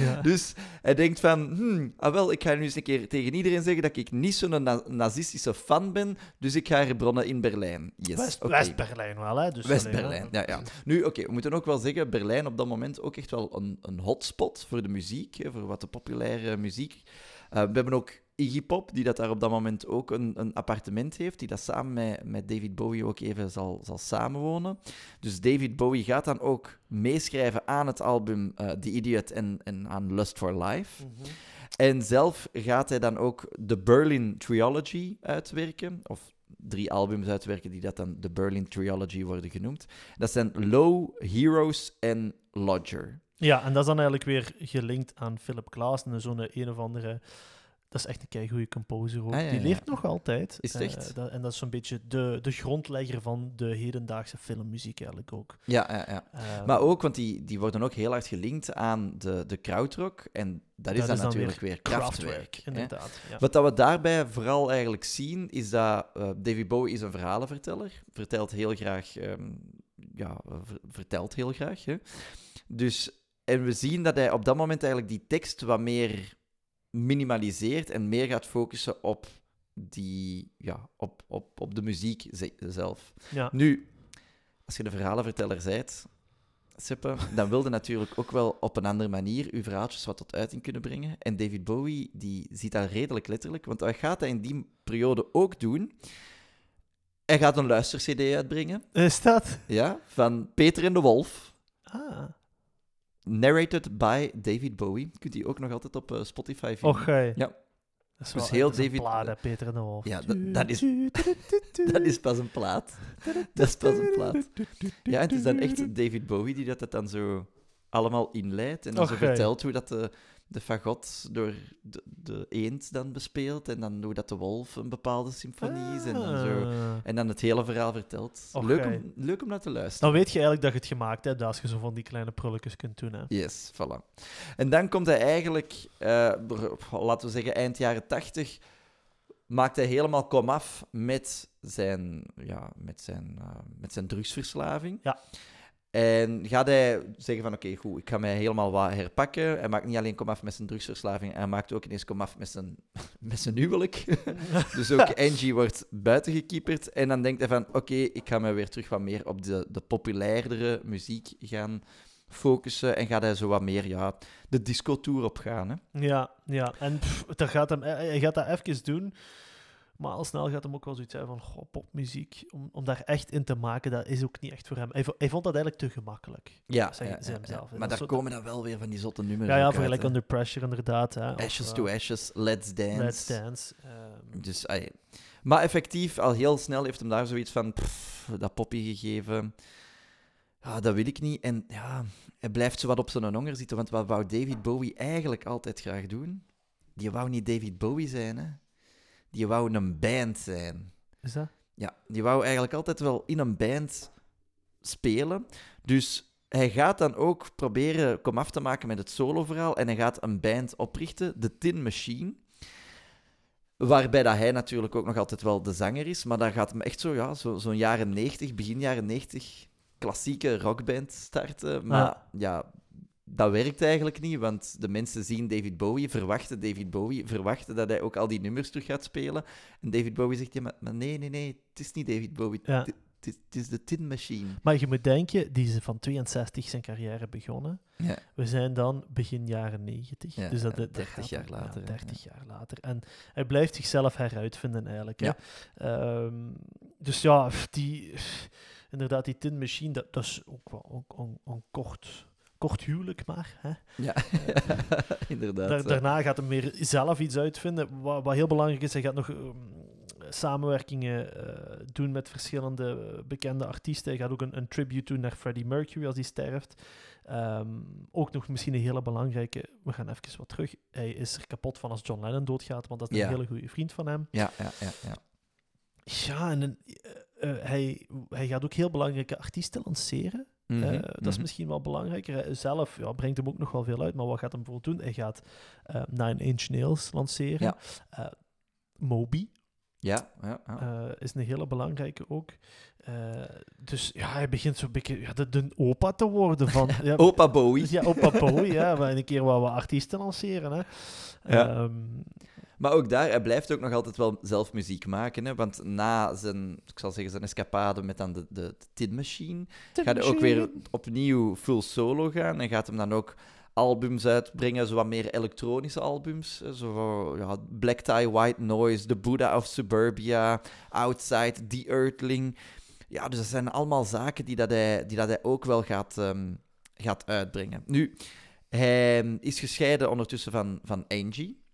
Ja. Dus hij denkt van, hmm, ah wel, ik ga nu eens een keer tegen iedereen zeggen dat ik niet zo'n na- nazistische fan ben, dus ik ga herbronnen in Berlijn. Yes. West-Berlijn wel, hè? Dus West-Berlijn, ja, ja. Nu, oké, we moeten ook wel zeggen, Berlijn op dat moment ook echt wel een, een hotspot voor de muziek, hè, voor wat de populaire muziek. Eh, we hebben ook Iggy Pop, die dat daar op dat moment ook een, een appartement heeft, die dat samen met, met David Bowie ook even zal, zal samenwonen. Dus David Bowie gaat dan ook meeschrijven aan het album eh, The Idiot en, en aan Lust for Life. Mhm. En zelf gaat hij dan ook de Berlin Trilogy uitwerken, of drie albums uitwerken die dat dan de Berlin Trilogy worden genoemd. Dat zijn Low, Heroes en Lodger. Ja, en dat is dan eigenlijk weer gelinkt aan Philip Glass en zo'n een of andere... Dat is echt een keigoede composer ook. Ah, ja, Die leeft nog altijd. Is Eh, echt? dat, en dat is zo'n beetje de, de grondlegger van de hedendaagse filmmuziek eigenlijk ook. Ja, ja, ja. Eh, Maar ook, want die, die worden ook heel hard gelinkt aan de, de krautrock. En dat is Dat dan is dan natuurlijk weer, Kraftwerk, krachtwerk. hè. inderdaad. Ja. Wat dat we daarbij vooral eigenlijk zien, is dat eh, David Bowie is een verhalenverteller. Vertelt heel graag... ehm, ja, ver- vertelt heel graag. Hè. Dus, en we zien dat hij op dat moment eigenlijk die tekst wat meer minimaliseert en meer gaat focussen op, die, ja, op, op, op de muziek ze- zelf. Ja. Nu, als je de verhalenverteller bent, Seppe, dan wilde natuurlijk ook wel op een andere manier uw verhaaltjes wat tot uiting kunnen brengen. En David Bowie, die ziet dat redelijk letterlijk, want hij gaat dat in die periode ook doen. Hij gaat een luister-cd uitbrengen, Is dat? ja, van Peter en de Wolf. Ah. Narrated by David Bowie. Kunt die ook nog altijd op eh, Spotify vinden. Och. Ja. Dat is Dus wel- heel dat is een David- plaat, Peter en de Wolf. Ja, dat- dat is- Dat is pas een plaat. Dat is pas een plaat. Ja, en het is dan echt David Bowie die dat, dat dan zo allemaal inleidt. En dan zo vertelt hoe dat de, de fagot door de, de eend dan bespeelt. En dan hoe dat de wolf een bepaalde symfonie is. En dan, zo, Ah. en dan het hele verhaal vertelt. Leuk, om, leuk om naar te luisteren. Dan weet je eigenlijk dat je het gemaakt hebt als je zo van die kleine prulletjes kunt doen. Hè. Yes, voilà. En dan komt hij eigenlijk, eh, laten we zeggen eind jaren tachtig, maakt hij helemaal komaf met zijn, ja, met zijn, eh, met zijn drugsverslaving. Ja. En gaat hij zeggen van, oké, goed, ik ga mij helemaal wat herpakken. Hij maakt niet alleen komaf met zijn drugsverslaving, hij maakt ook ineens komaf met zijn, met zijn huwelijk. dus ook Angie wordt buiten gekieperd. En dan denkt hij van, oké, ik ga me weer terug wat meer op de, de populairdere muziek gaan focussen. En gaat hij zo wat meer ja, de disco-tour op gaan. Hè? Ja, ja. En pff, dat gaat hem, hij hij gaat dat even doen. Maar al snel gaat hem ook wel zoiets hebben van goh, popmuziek. Om, om daar echt in te maken, dat is ook niet echt voor hem. Hij, vo- hij vond dat eigenlijk te gemakkelijk. Ja, Zeg- ja, zelf. Maar daar komen dan wel weer van die zotte nummers Ja, ja, hè. Under Pressure inderdaad. Hè. Ashes eh, to Ashes, Let's Dance. Let's Dance. ehm, Dus, ai. Maar effectief, al heel snel heeft hem daar zoiets van, pff, dat poppy gegeven. Ja, dat wil ik niet. En ja, hij blijft zo wat op zijn honger zitten. Want wat wou David Bowie eigenlijk altijd graag doen? Die wou niet David Bowie zijn, hè. Die wou een band zijn. is dat? Ja, die wou eigenlijk altijd wel in een band spelen. Dus hij gaat dan ook proberen komaf te maken met het soloverhaal. En hij gaat een band oprichten, de Tin Machine. Waarbij dat hij natuurlijk ook nog altijd wel de zanger is. Maar daar gaat hem echt zo, ja, zo- zo'n jaren 90, begin jaren 90, klassieke rockband starten. Maar ja, dat werkt eigenlijk niet, want de mensen zien David Bowie, verwachten David Bowie, verwachten dat hij ook al die nummers terug gaat spelen. En David Bowie zegt, ja, maar, maar nee, nee, nee, het is niet David Bowie, Ja. het, het is, het is de Tin Machine. Maar je moet denken, die is van 62 zijn carrière begonnen. Ja. We zijn dan begin jaren 90. Ja, dus dat, dat 30 gaat jaar later, Ja, hè, 30 jaar later. En hij blijft zichzelf heruitvinden eigenlijk. Hè. Ja. Ehm, dus ja, die, inderdaad, die Tin Machine, dat, dat is ook wel een kort, kort huwelijk maar. Hè. Ja, inderdaad. Daar- hè. daarna gaat hij meer zelf iets uitvinden. Wat, wat heel belangrijk is, hij gaat nog ehm, samenwerkingen eh, doen met verschillende eh, bekende artiesten. Hij gaat ook een, een tribute doen naar Freddie Mercury als hij sterft. Ehm, ook nog misschien een hele belangrijke, we gaan even wat terug. Hij is er kapot van als John Lennon doodgaat, want dat is Ja. een hele goede vriend van hem. Ja, ja, ja, ja. Ja, en eh, eh, hij, hij gaat ook heel belangrijke artiesten lanceren. Mhm, Eh, dat is mhm. misschien wel belangrijker. Hij zelf ja, brengt hem ook nog wel veel uit, maar wat gaat hem bijvoorbeeld doen? Hij gaat eh, Nine Inch Nails lanceren. Ja. Eh, Moby Ja, ja, ja. is een hele belangrijke ook. Dus ja, hij begint zo'n beetje ja, de, de opa te worden van... ja, Opa Bowie. Ja, opa Bowie, ja. We een keer wat we artiesten lanceren, hè. Ja. Maar ook daar, hij blijft ook nog altijd wel zelf muziek maken. Hè? Want na zijn, ik zal zeggen, zijn escapade met dan de, de, de Tin Machine, gaat hij ook weer opnieuw full solo gaan. En gaat hem dan ook albums uitbrengen, zo wat meer elektronische albums. hè, Zo ja, Black Tie, White Noise, The Buddha of Suburbia, Outside, The Earthling. Ja, dus dat zijn allemaal zaken die, dat hij, die dat hij ook wel gaat, ehm, gaat uitbrengen. Nu, hij is gescheiden ondertussen van, van Angie.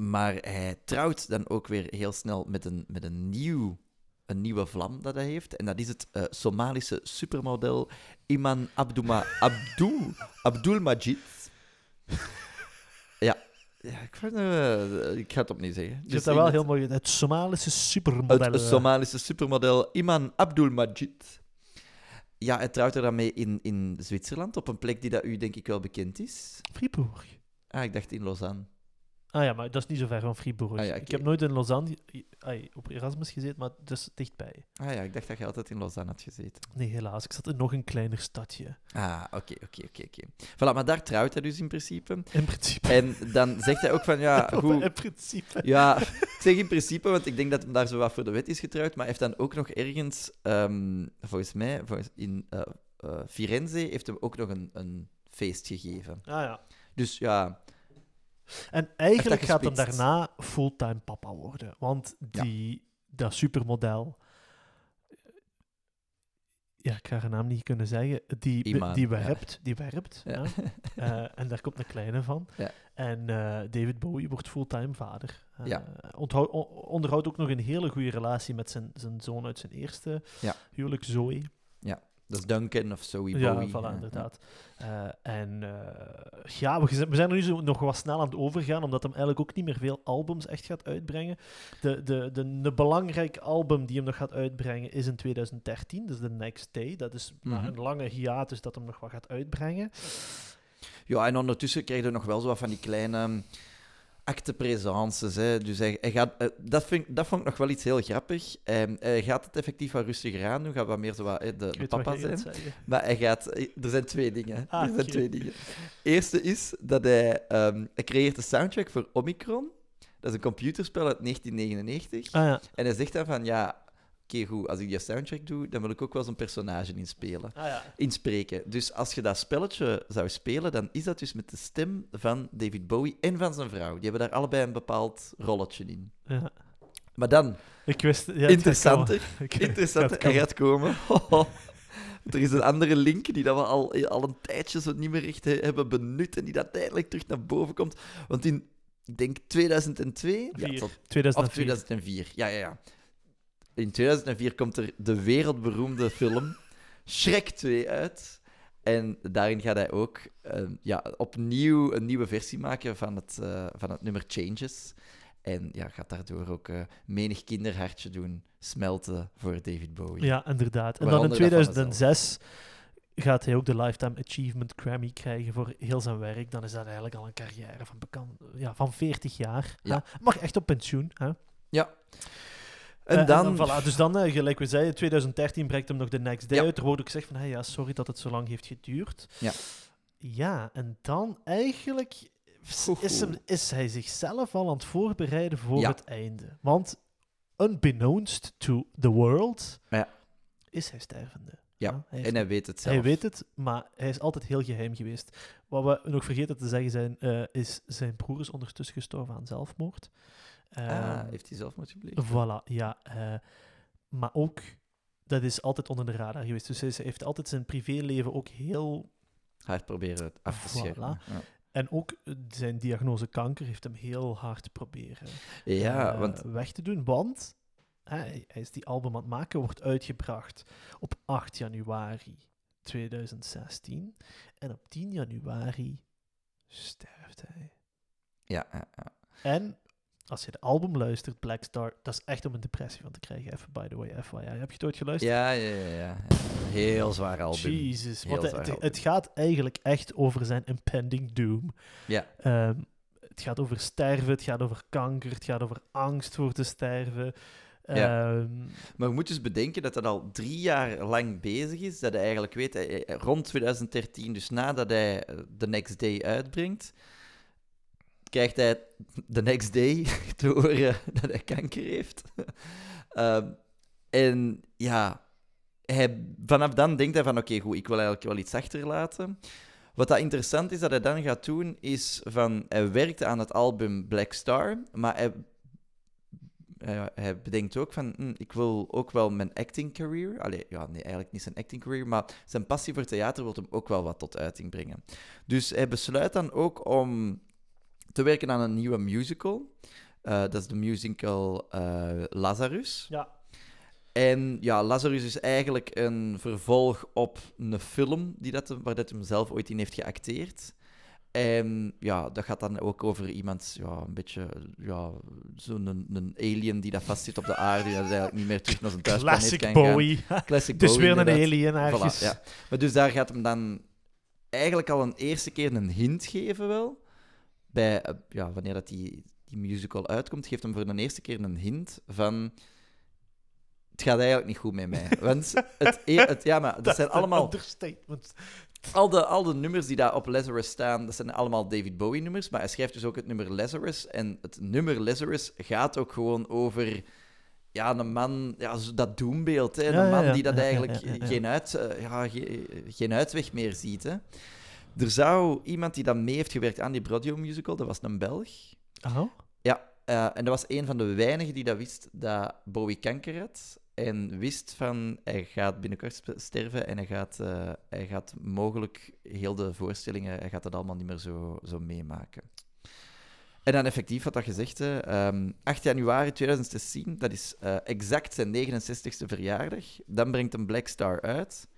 Maar hij trouwt dan ook weer heel snel met een, met een, nieuw, een nieuwe vlam dat hij heeft. En dat is het eh, Somalische supermodel Iman Abduma, Abdul, Abdul Majid. Ja. ja ik, vind, eh, ik ga het opnieuw zeggen. Je Dus hebt dat wel het- heel mooi. Het Somalische supermodel. het Somalische supermodel Iman Abdul Majid. Ja, hij trouwt er dan mee in, in Zwitserland, op een plek die dat u denk ik wel bekend is. Fribourg. Ah, ik dacht in Lausanne. Ah ja, maar dat is niet zo ver van Fribourg. Ah ja, Ik heb nooit in Lausanne ai, op Erasmus gezeten, maar dat is dichtbij. Ah ja, ik dacht dat je altijd in Lausanne had gezeten. Nee, helaas. Ik zat in nog een kleiner stadje. Ah, oké, oké, oké, oké. Voilà, maar daar trouwt hij dus in principe. In principe. En dan zegt hij ook van, ja, goed... In principe. Ja, ik zeg in principe, want ik denk dat hem daar zo wat voor de wet is getrouwd, maar hij heeft dan ook nog ergens, ehm, volgens mij, volgens, in eh, eh, Firenze, heeft hem ook nog een, een feest gegeven. Ah ja. Dus ja, En eigenlijk gaat hem daarna fulltime papa worden. Want Ja. die, dat supermodel... ja, ik ga haar naam niet kunnen zeggen, die, Iman, die ja. werpt. Die werpt Ja. ja. Eh, en daar komt een kleine van. Ja. En eh, David Bowie wordt fulltime vader. Eh, Ja. on- onderhoudt ook nog een hele goede relatie met zijn, zijn zoon uit zijn eerste Ja. huwelijk, Zoe. Dat is Duncan of Zoe Ja, Bowie. ja, inderdaad. Eh, en eh, ja, we, we zijn er nu zo nog wat snel aan het overgaan, omdat hem eigenlijk ook niet meer veel albums echt gaat uitbrengen. De, de, de, de belangrijk album die hem nog gaat uitbrengen is in 2013, dus The Next Day. Dat is Mhm. een lange hiatus dat hem nog wat gaat uitbrengen. Ja, en ondertussen krijg je nog wel zo wat van die kleine acte-présences. Hè. Dus hij, hij gaat, eh, dat, vind, dat vond ik nog wel iets heel grappig. Ehm, hij gaat het effectief wat rustiger aan doen. Gaat wat meer zo wat, de, de papa zijn. Maar hij gaat... eh, Er zijn twee dingen. Ah, er zijn twee dingen. Eerste is dat hij... ehm, hij creëert de soundtrack voor Omicron. Dat is een computerspel uit 1999. Ah ja. En hij zegt dan van, ja... Oké, goed, als ik die soundtrack doe, dan wil ik ook wel zo'n personage inspelen. Ah ja. Inspreken. Dus als je dat spelletje zou spelen, dan is dat dus met de stem van David Bowie en van zijn vrouw. Die hebben daar allebei een bepaald rolletje in. ja. Maar dan, Ik wist... Ja, interessanter, komen. Ik- interessanter, hij gaat komen. Er is een andere link die dat we al, al een tijdje zo niet meer echt he- hebben benut en die dat tijdelijk terug naar boven komt. Want in, ik denk 2002? Ja, tot- 2004. of 2004, ja, ja, ja. In 2004 komt er de wereldberoemde film Shrek 2 uit. En daarin gaat hij ook eh, ja, opnieuw een nieuwe versie maken van het, eh, van het nummer Changes. En ja, gaat daardoor ook eh, menig kinderhartje doen smelten voor David Bowie. Ja, inderdaad. En dan in Waaronder dat van 2006 gaat hij ook de Lifetime Achievement Grammy krijgen voor heel zijn werk. Dan is dat eigenlijk al een carrière van, bekend, ja, van 40 jaar. Ja. hè. Mag echt op pensioen. Hè? Ja. En Eh, dan... voilà, dus dan, eh, gelijk we zeiden, 2013 brengt hem nog de Next Day Ja. uit. Er wordt ook gezegd van, hey, ja, sorry dat het zo lang heeft geduurd. Ja. Ja, en dan eigenlijk is, hem, is hij zichzelf al aan het voorbereiden voor Ja. het einde. Want unbeknownst to the world Ja. is hij stervende. Ja, hij en hij weet het zelf. hij weet het, maar hij is altijd heel geheim geweest. Wat we nog vergeten te zeggen zijn, eh, is zijn broer is ondertussen gestorven aan zelfmoord. Ah, Ehm, heeft hij zelf moeten blijven? Voilà, ja. eh, maar ook, dat is altijd onder de radar geweest. Dus hij heeft altijd zijn privéleven ook heel... Hard proberen af te Voilà. schermen. Ja, En ook eh, zijn diagnose kanker heeft hem heel hard proberen ja eh, want weg te doen. Want hij, hij is die album aan het maken, wordt uitgebracht op 8 januari 2016. En op 10 januari sterft hij. ja, ja, ja. En als je de album luistert, Black Star, dat is echt om een depressie van te krijgen. Even by the way, FYI. Heb je het ooit geluisterd? Ja, ja, ja, ja. Heel zwaar album. Jesus, want het, album. het gaat eigenlijk echt over zijn impending doom. Ja, Ehm, het gaat over sterven, het gaat over kanker, het gaat over angst voor te sterven. Ja. Ehm, maar je moet dus bedenken dat dat al drie jaar lang bezig is. Dat hij eigenlijk weet, hij- rond 2013, dus nadat hij eh, The Next Day uitbrengt, krijgt hij The Next Day te horen dat hij kanker heeft. Ehm, en ja, hij, vanaf dan denkt hij van oké, goed, ik wil eigenlijk wel iets achterlaten. Wat dat interessant is dat hij dan gaat doen, is van hij werkte aan het album Black Star, maar hij, hij, hij bedenkt ook van hm, ik wil ook wel mijn acting career, allee, ja, nee, eigenlijk niet zijn acting career, maar zijn passie voor theater wil hem ook wel wat tot uiting brengen. Dus hij besluit dan ook om te werken aan een nieuwe musical. Eh, dat is de musical eh, Lazarus. ja, En ja, Lazarus is eigenlijk een vervolg op een film die dat, waar dat hem zelf ooit in heeft geacteerd. En ja, dat gaat dan ook over iemand, ja, een beetje, ja, zo'n een, een alien die dat vastzit op de aarde, die dat eigenlijk niet meer terug naar zijn thuisplaneet classic kan gaan. Bowie. Classic dus Bowie, weer een alien. Voilà, ja. Maar dus daar gaat hem dan eigenlijk al een eerste keer een hint geven wel. Bij, eh, ja, wanneer dat die, die musical uitkomt, geeft hem voor de eerste keer een hint van... Het gaat eigenlijk niet goed met mij. Want het, e- het, ja, maar dat zijn allemaal... Al de, al de nummers die daar op Lazarus staan, dat zijn allemaal David Bowie-nummers. Maar hij schrijft dus ook het nummer Lazarus. En het nummer Lazarus gaat ook gewoon over ja, een man, ja, dat doembeeld. Hè? Een ja, man ja. die dat eigenlijk. Geen, uit, eh, ja, ge- geen uitweg meer ziet. Hè? Er zou iemand die dan mee heeft gewerkt aan die Broadway musical, dat was een Belg. Oh? Ja, eh, en dat was een van de weinigen die dat wist dat Bowie kanker had. en wist van hij gaat binnenkort sterven en hij gaat, eh, hij gaat mogelijk heel de voorstellingen, hij gaat dat allemaal niet meer zo, zo meemaken. En dan effectief, wat dat gezegd, hè, ehm, 8 januari 2016, dat is eh, exact zijn 69ste verjaardag. Dan brengt een Black Star uit.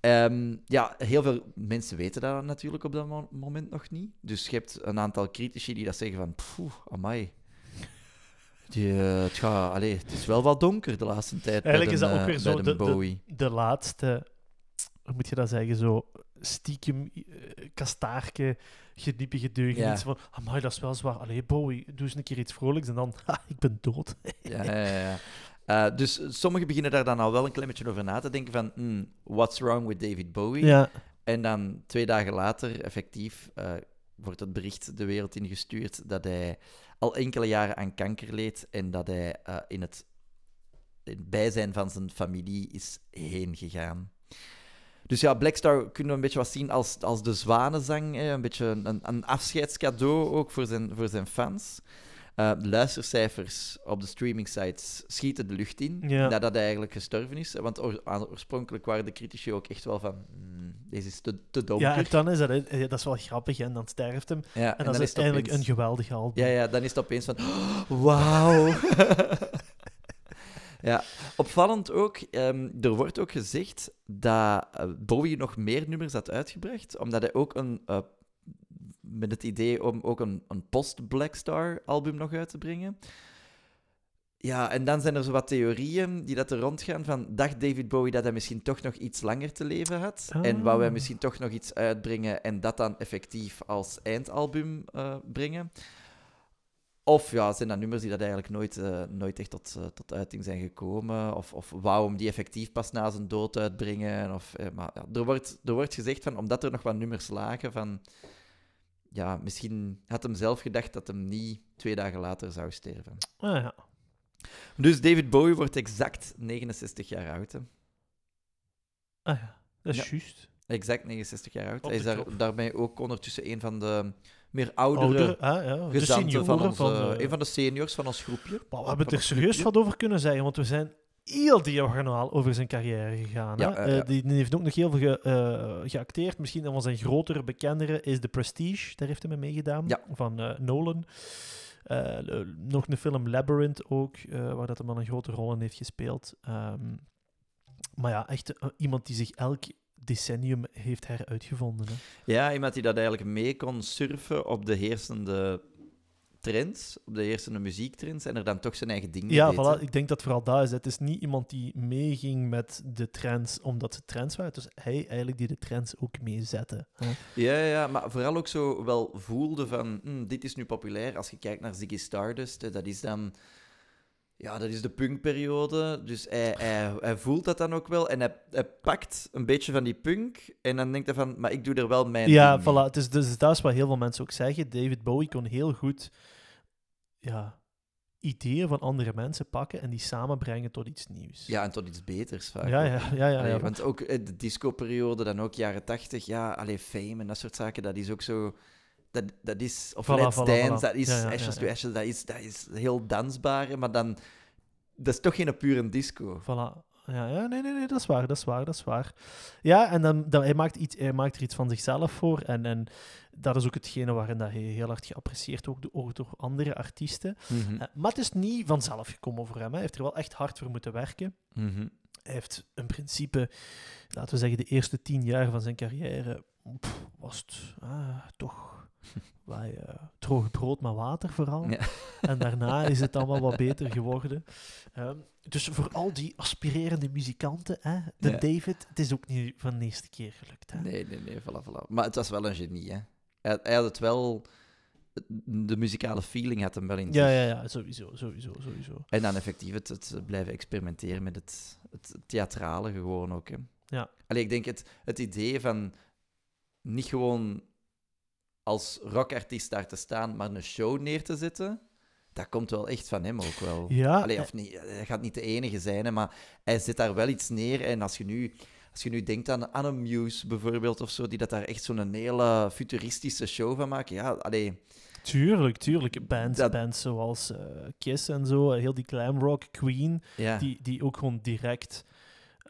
Ehm, ja, heel veel mensen weten dat natuurlijk op dat mo- moment nog niet. Dus je hebt een aantal critici die dat zeggen van... Poeh, amai. Die, eh, het, gaat, allee, het is wel wat donker de laatste tijd Eigenlijk is dat ook weer eh, zo de, de Bowie. de, de laatste, hoe moet je dat zeggen, zo stiekem eh, kastaarke. Ja. Iets van, amai, dat is wel zwaar. Allee, Bowie, doe eens een keer iets vrolijks en dan, ha, ik ben dood. Ja, ja, ja, Eh, dus sommigen beginnen daar dan al wel een klein beetje over na te denken van... hmm, what's wrong with David Bowie? Ja, En dan twee dagen later, effectief, eh, wordt het bericht de wereld ingestuurd dat hij al enkele jaren aan kanker leed en dat hij eh, in, het, in het bijzijn van zijn familie is heen gegaan. Dus ja, Blackstar kunnen we een beetje wat zien als, als de zwanenzang. Hè? Een beetje een, een afscheidscadeau ook voor zijn, voor zijn fans. Eh, de luistercijfers op de streaming sites schieten de lucht in Ja. nadat hij eigenlijk gestorven is. Want oorspronkelijk waren de critici ook echt wel van... "Hmm, deze is te, te donker. ja en dan is dat, eh, dat is wel grappig, en dan sterft hem. Ja, En, dat is het opeens- een geweldig album. Ja, ja, dan is het opeens van... "Oh, Wauw! ja, opvallend ook, ehm, er wordt ook gezegd dat eh, Bowie nog meer nummers had uitgebracht, omdat hij ook een... met het idee om ook een, een post-Black Star album nog uit te brengen. Ja, en dan zijn er zo wat theorieën die dat er rondgaan van... Dacht David Bowie dat hij misschien toch nog iets langer te leven had? En wou hij Ah. misschien toch nog iets uitbrengen en dat dan effectief als eindalbum eh, brengen? Of ja, zijn dat nummers die dat eigenlijk nooit, eh, nooit echt tot, eh, tot uiting zijn gekomen? Of, of wou hem die effectief pas na zijn dood uitbrengen? Of, maar ja, er, wordt, er wordt gezegd van, omdat er nog wat nummers lagen, van... Ja, misschien had hem zelf gedacht dat hem niet twee dagen later zou sterven. Ah, ja. Dus David Bowie wordt exact 69 jaar oud. Hè. Ah, ja. Dat is Ja. juist. Exact 69 jaar oud. Hij is daar, daarmee ook ondertussen een van de meer oudere Ouder, ah, ja. De van, onze, van... eh, een van de seniors van ons groepje. Maar we hebben er ons serieus wat over kunnen zeggen, want we zijn heel diagonaal over zijn carrière gegaan. Ja, hè? ja. Eh, die, die heeft ook nog heel veel ge- eh, geacteerd. Misschien een van zijn grotere, bekendere is The Prestige. Daar heeft hij mee meegedaan, Ja. van eh, Nolan. Eh, eh, nog een film Labyrinth ook, eh, waar dat hij wel een grote rol in heeft gespeeld. Ehm, maar ja, echt eh, iemand die zich elk decennium heeft heruitgevonden. Hè? Ja, iemand die dat eigenlijk mee kon surfen op de heersende trends, op de heersende muziektrends, en er dan toch zijn eigen ding mee Ja, deed, voilà, ik denk dat vooral dat is. Het is niet iemand die meeging met de trends omdat ze trends waren. Het was hij eigenlijk die de trends ook meezette. Ja, ja, maar vooral ook zo wel voelde van, hm, dit is nu populair. Als je kijkt naar Ziggy Stardust, dat is dan... Ja, dat is de punkperiode. Dus hij, hij, hij voelt dat dan ook wel. En hij, hij pakt een beetje van die punk. En dan denkt hij van, maar ik doe er wel mijn Ja, voilà. Het is, dus dat is wat heel veel mensen ook zeggen. David Bowie kon heel goed ja, ideeën van andere mensen pakken en die samenbrengen tot iets nieuws. Ja, en tot iets beters vaak. ja, ja, ja. ja, Allee, ja. Want ook eh, de disco-periode, dan ook jaren tachtig, ja, alleen Fame en dat soort zaken, dat is ook zo... Dat, dat is... Of Voilà, Let's voilà, Dance, voilà. dat is Ja, ja, Ashes to. Ashes, dat is, dat is heel dansbaar, maar dan... Dat is toch geen pure disco. Voilà. Ja, ja, nee, nee, nee, dat is waar, dat is waar, dat is waar. Ja, en dan, dan, hij, maakt iets, hij maakt er iets van zichzelf voor. En, en dat is ook hetgene waarin dat hij heel hard geapprecieerd ook door, andere artiesten. Mhm. Eh, maar het is niet vanzelf gekomen voor hem. Hè. Hij heeft er wel echt hard voor moeten werken. Mhm. Hij heeft in principe, laten we zeggen, de eerste tien jaar van zijn carrière pff, was het ah, toch wij, eh, droog brood met water vooral. Ja. En daarna is het wel wat beter geworden. Ehm, dus voor al die aspirerende muzikanten, hè, de Ja. David, het is ook niet van de eerste keer gelukt. Hè. Nee, nee, nee, voilà, voilà. Maar het was wel een genie, hè. Hij, hij had het wel... De muzikale feeling had hem wel in Ja, zich. ja, ja, sowieso, sowieso, sowieso. En dan effectief het, het blijven experimenteren met het, het theatrale gewoon ook. Hè. Ja. Allee, ik denk het, het idee van niet gewoon als rockartiest daar te staan, maar een show neer te zetten, dat komt wel echt van hem ook wel. Ja, Allee, eh, of niet, hij gaat niet de enige zijn, hè, maar hij zet daar wel iets neer. En als je nu, als je nu denkt aan, aan een Muse bijvoorbeeld of zo, die dat daar echt zo'n hele futuristische show van maken, ja, allee, Tuurlijk, tuurlijk. Bands, Dat- bands zoals eh, Kiss en zo, heel die glam rock, Queen, Ja. die, die ook gewoon direct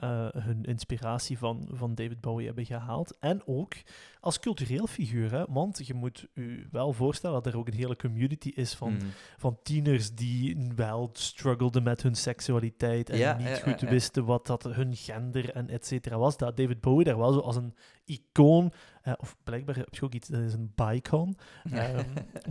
eh, hun inspiratie van, van David Bowie hebben gehaald. En ook als cultureel figuur, hè, want je moet je wel voorstellen dat er ook een hele community is van, Mhm. van tieners die wel struggelden met hun seksualiteit en Ja, niet ja, goed ja, wisten wat dat hun gender en et cetera was. Dat David Bowie daar wel zo als een icoon, of blijkbaar heb je ook iets, dat is een bicon, ehm,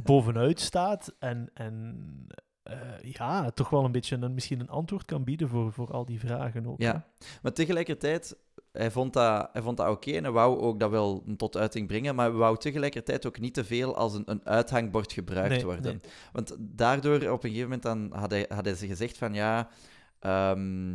bovenuit staat en, en eh, ja, toch wel een beetje een, misschien een antwoord kan bieden voor, voor al die vragen ook. Ja. Maar tegelijkertijd, hij vond dat, hij vond dat oké en hij wou ook dat wel tot uiting brengen, maar hij wou tegelijkertijd ook niet te veel als een, een uithangbord gebruikt Nee, worden. nee. Want daardoor, op een gegeven moment, dan had hij, had hij ze gezegd van ja... ehm,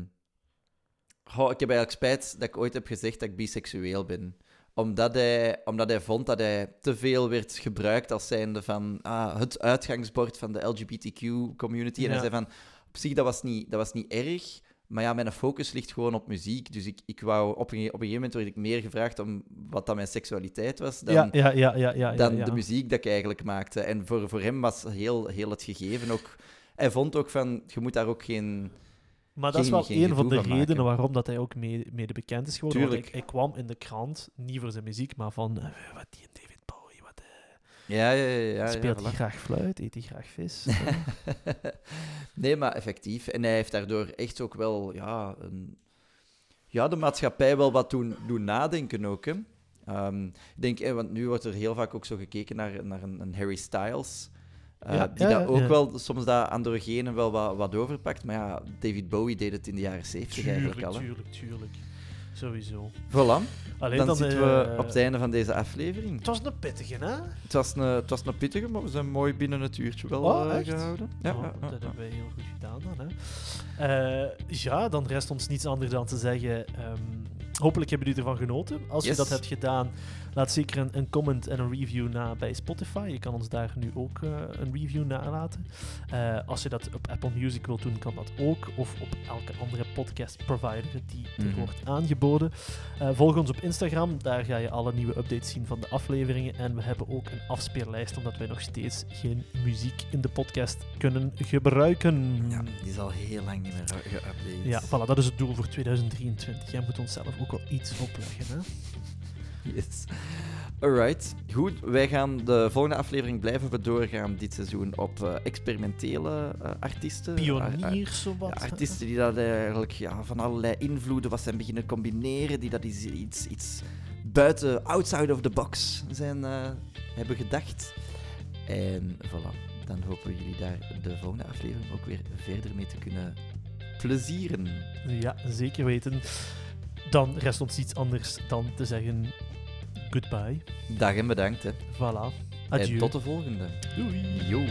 ik heb eigenlijk spijt dat ik ooit heb gezegd dat ik biseksueel ben. Omdat hij, omdat hij vond dat hij te veel werd gebruikt als zijnde van ah, het uitgangsbord van de LGBTQ-community. En hij zei van, op zich, dat was niet, dat was niet erg. Maar ja, mijn focus ligt gewoon op muziek. Dus ik, ik wou, op, een, op een gegeven moment werd ik meer gevraagd om wat dan mijn seksualiteit was dan, ja, ja, ja, dan de muziek dat ik eigenlijk maakte. En voor, voor hem was heel, heel het gegeven ook... Hij vond ook van, je moet daar ook geen... Maar dat is wel een van de van redenen waarom dat hij ook mede, mede bekend is geworden. Want Tuurlijk. hij, hij kwam in de krant, niet voor zijn muziek, maar van eh, wat die David Bowie, wat eh, Ja, ja, ja. ja, ja speelt hij voilà. graag fluit, eet hij graag vis. nee, maar effectief. En hij heeft daardoor echt ook wel ja, een, ja, de maatschappij wel wat doen, doen nadenken ook. Hè. Ehm, ik denk, eh, want nu wordt er heel vaak ook zo gekeken naar, naar een, een Harry Styles. Eh, Ja, die ja, dat ook ja. wel soms dat androgene wel wat, wat overpakt. Maar ja, David Bowie deed het in de jaren 70 eigenlijk tuurlijk, al. Hè. tuurlijk, tuurlijk. Sowieso. Voilà, Alleen dan, dan, zitten eh, we op het einde van deze aflevering. Het was een pittige, hè? Het was een, het was een pittige, maar we zijn mooi binnen het uurtje wel Oh, eh, gehouden. Ja, Oh, dat hebben wij heel goed gedaan dan. Hè. Eh, ja, dan rest ons niets anders dan te zeggen. ehm, hopelijk hebben jullie ervan genoten. Als Yes. je dat hebt gedaan, laat zeker een, een comment en een review na bij Spotify. Je kan ons daar nu ook eh, een review nalaten. Eh, als je dat op Apple Music wilt doen, kan dat ook. Of op elke andere podcast provider die er Mhm. wordt aangeboden. Eh, volg ons op Instagram, daar ga je alle nieuwe updates zien van de afleveringen. En we hebben ook een afspeellijst, omdat wij nog steeds geen muziek in de podcast kunnen gebruiken. Ja, die is al heel lang niet meer geüpdate. Ja, voilà, dat is het doel voor 2023. Jij moet onszelf ook wel iets opleggen. Hè? Yes. Alright, goed. Wij gaan de volgende aflevering blijven we doorgaan dit seizoen op eh, experimentele eh, artiesten. Ar- ar- Pioniers, zo wat. ja, artiesten die dat eigenlijk ja, van allerlei invloeden wat zijn beginnen combineren, die dat iets, iets, iets buiten, outside of the box zijn, eh, hebben gedacht. En voilà, dan hopen we jullie daar de volgende aflevering ook weer verder mee te kunnen plezieren. Ja, zeker weten. Dan rest ons niets anders dan te zeggen goodbye. Dag en bedankt. Hè. Voilà. En Adieu. tot de volgende. Doei. Yo.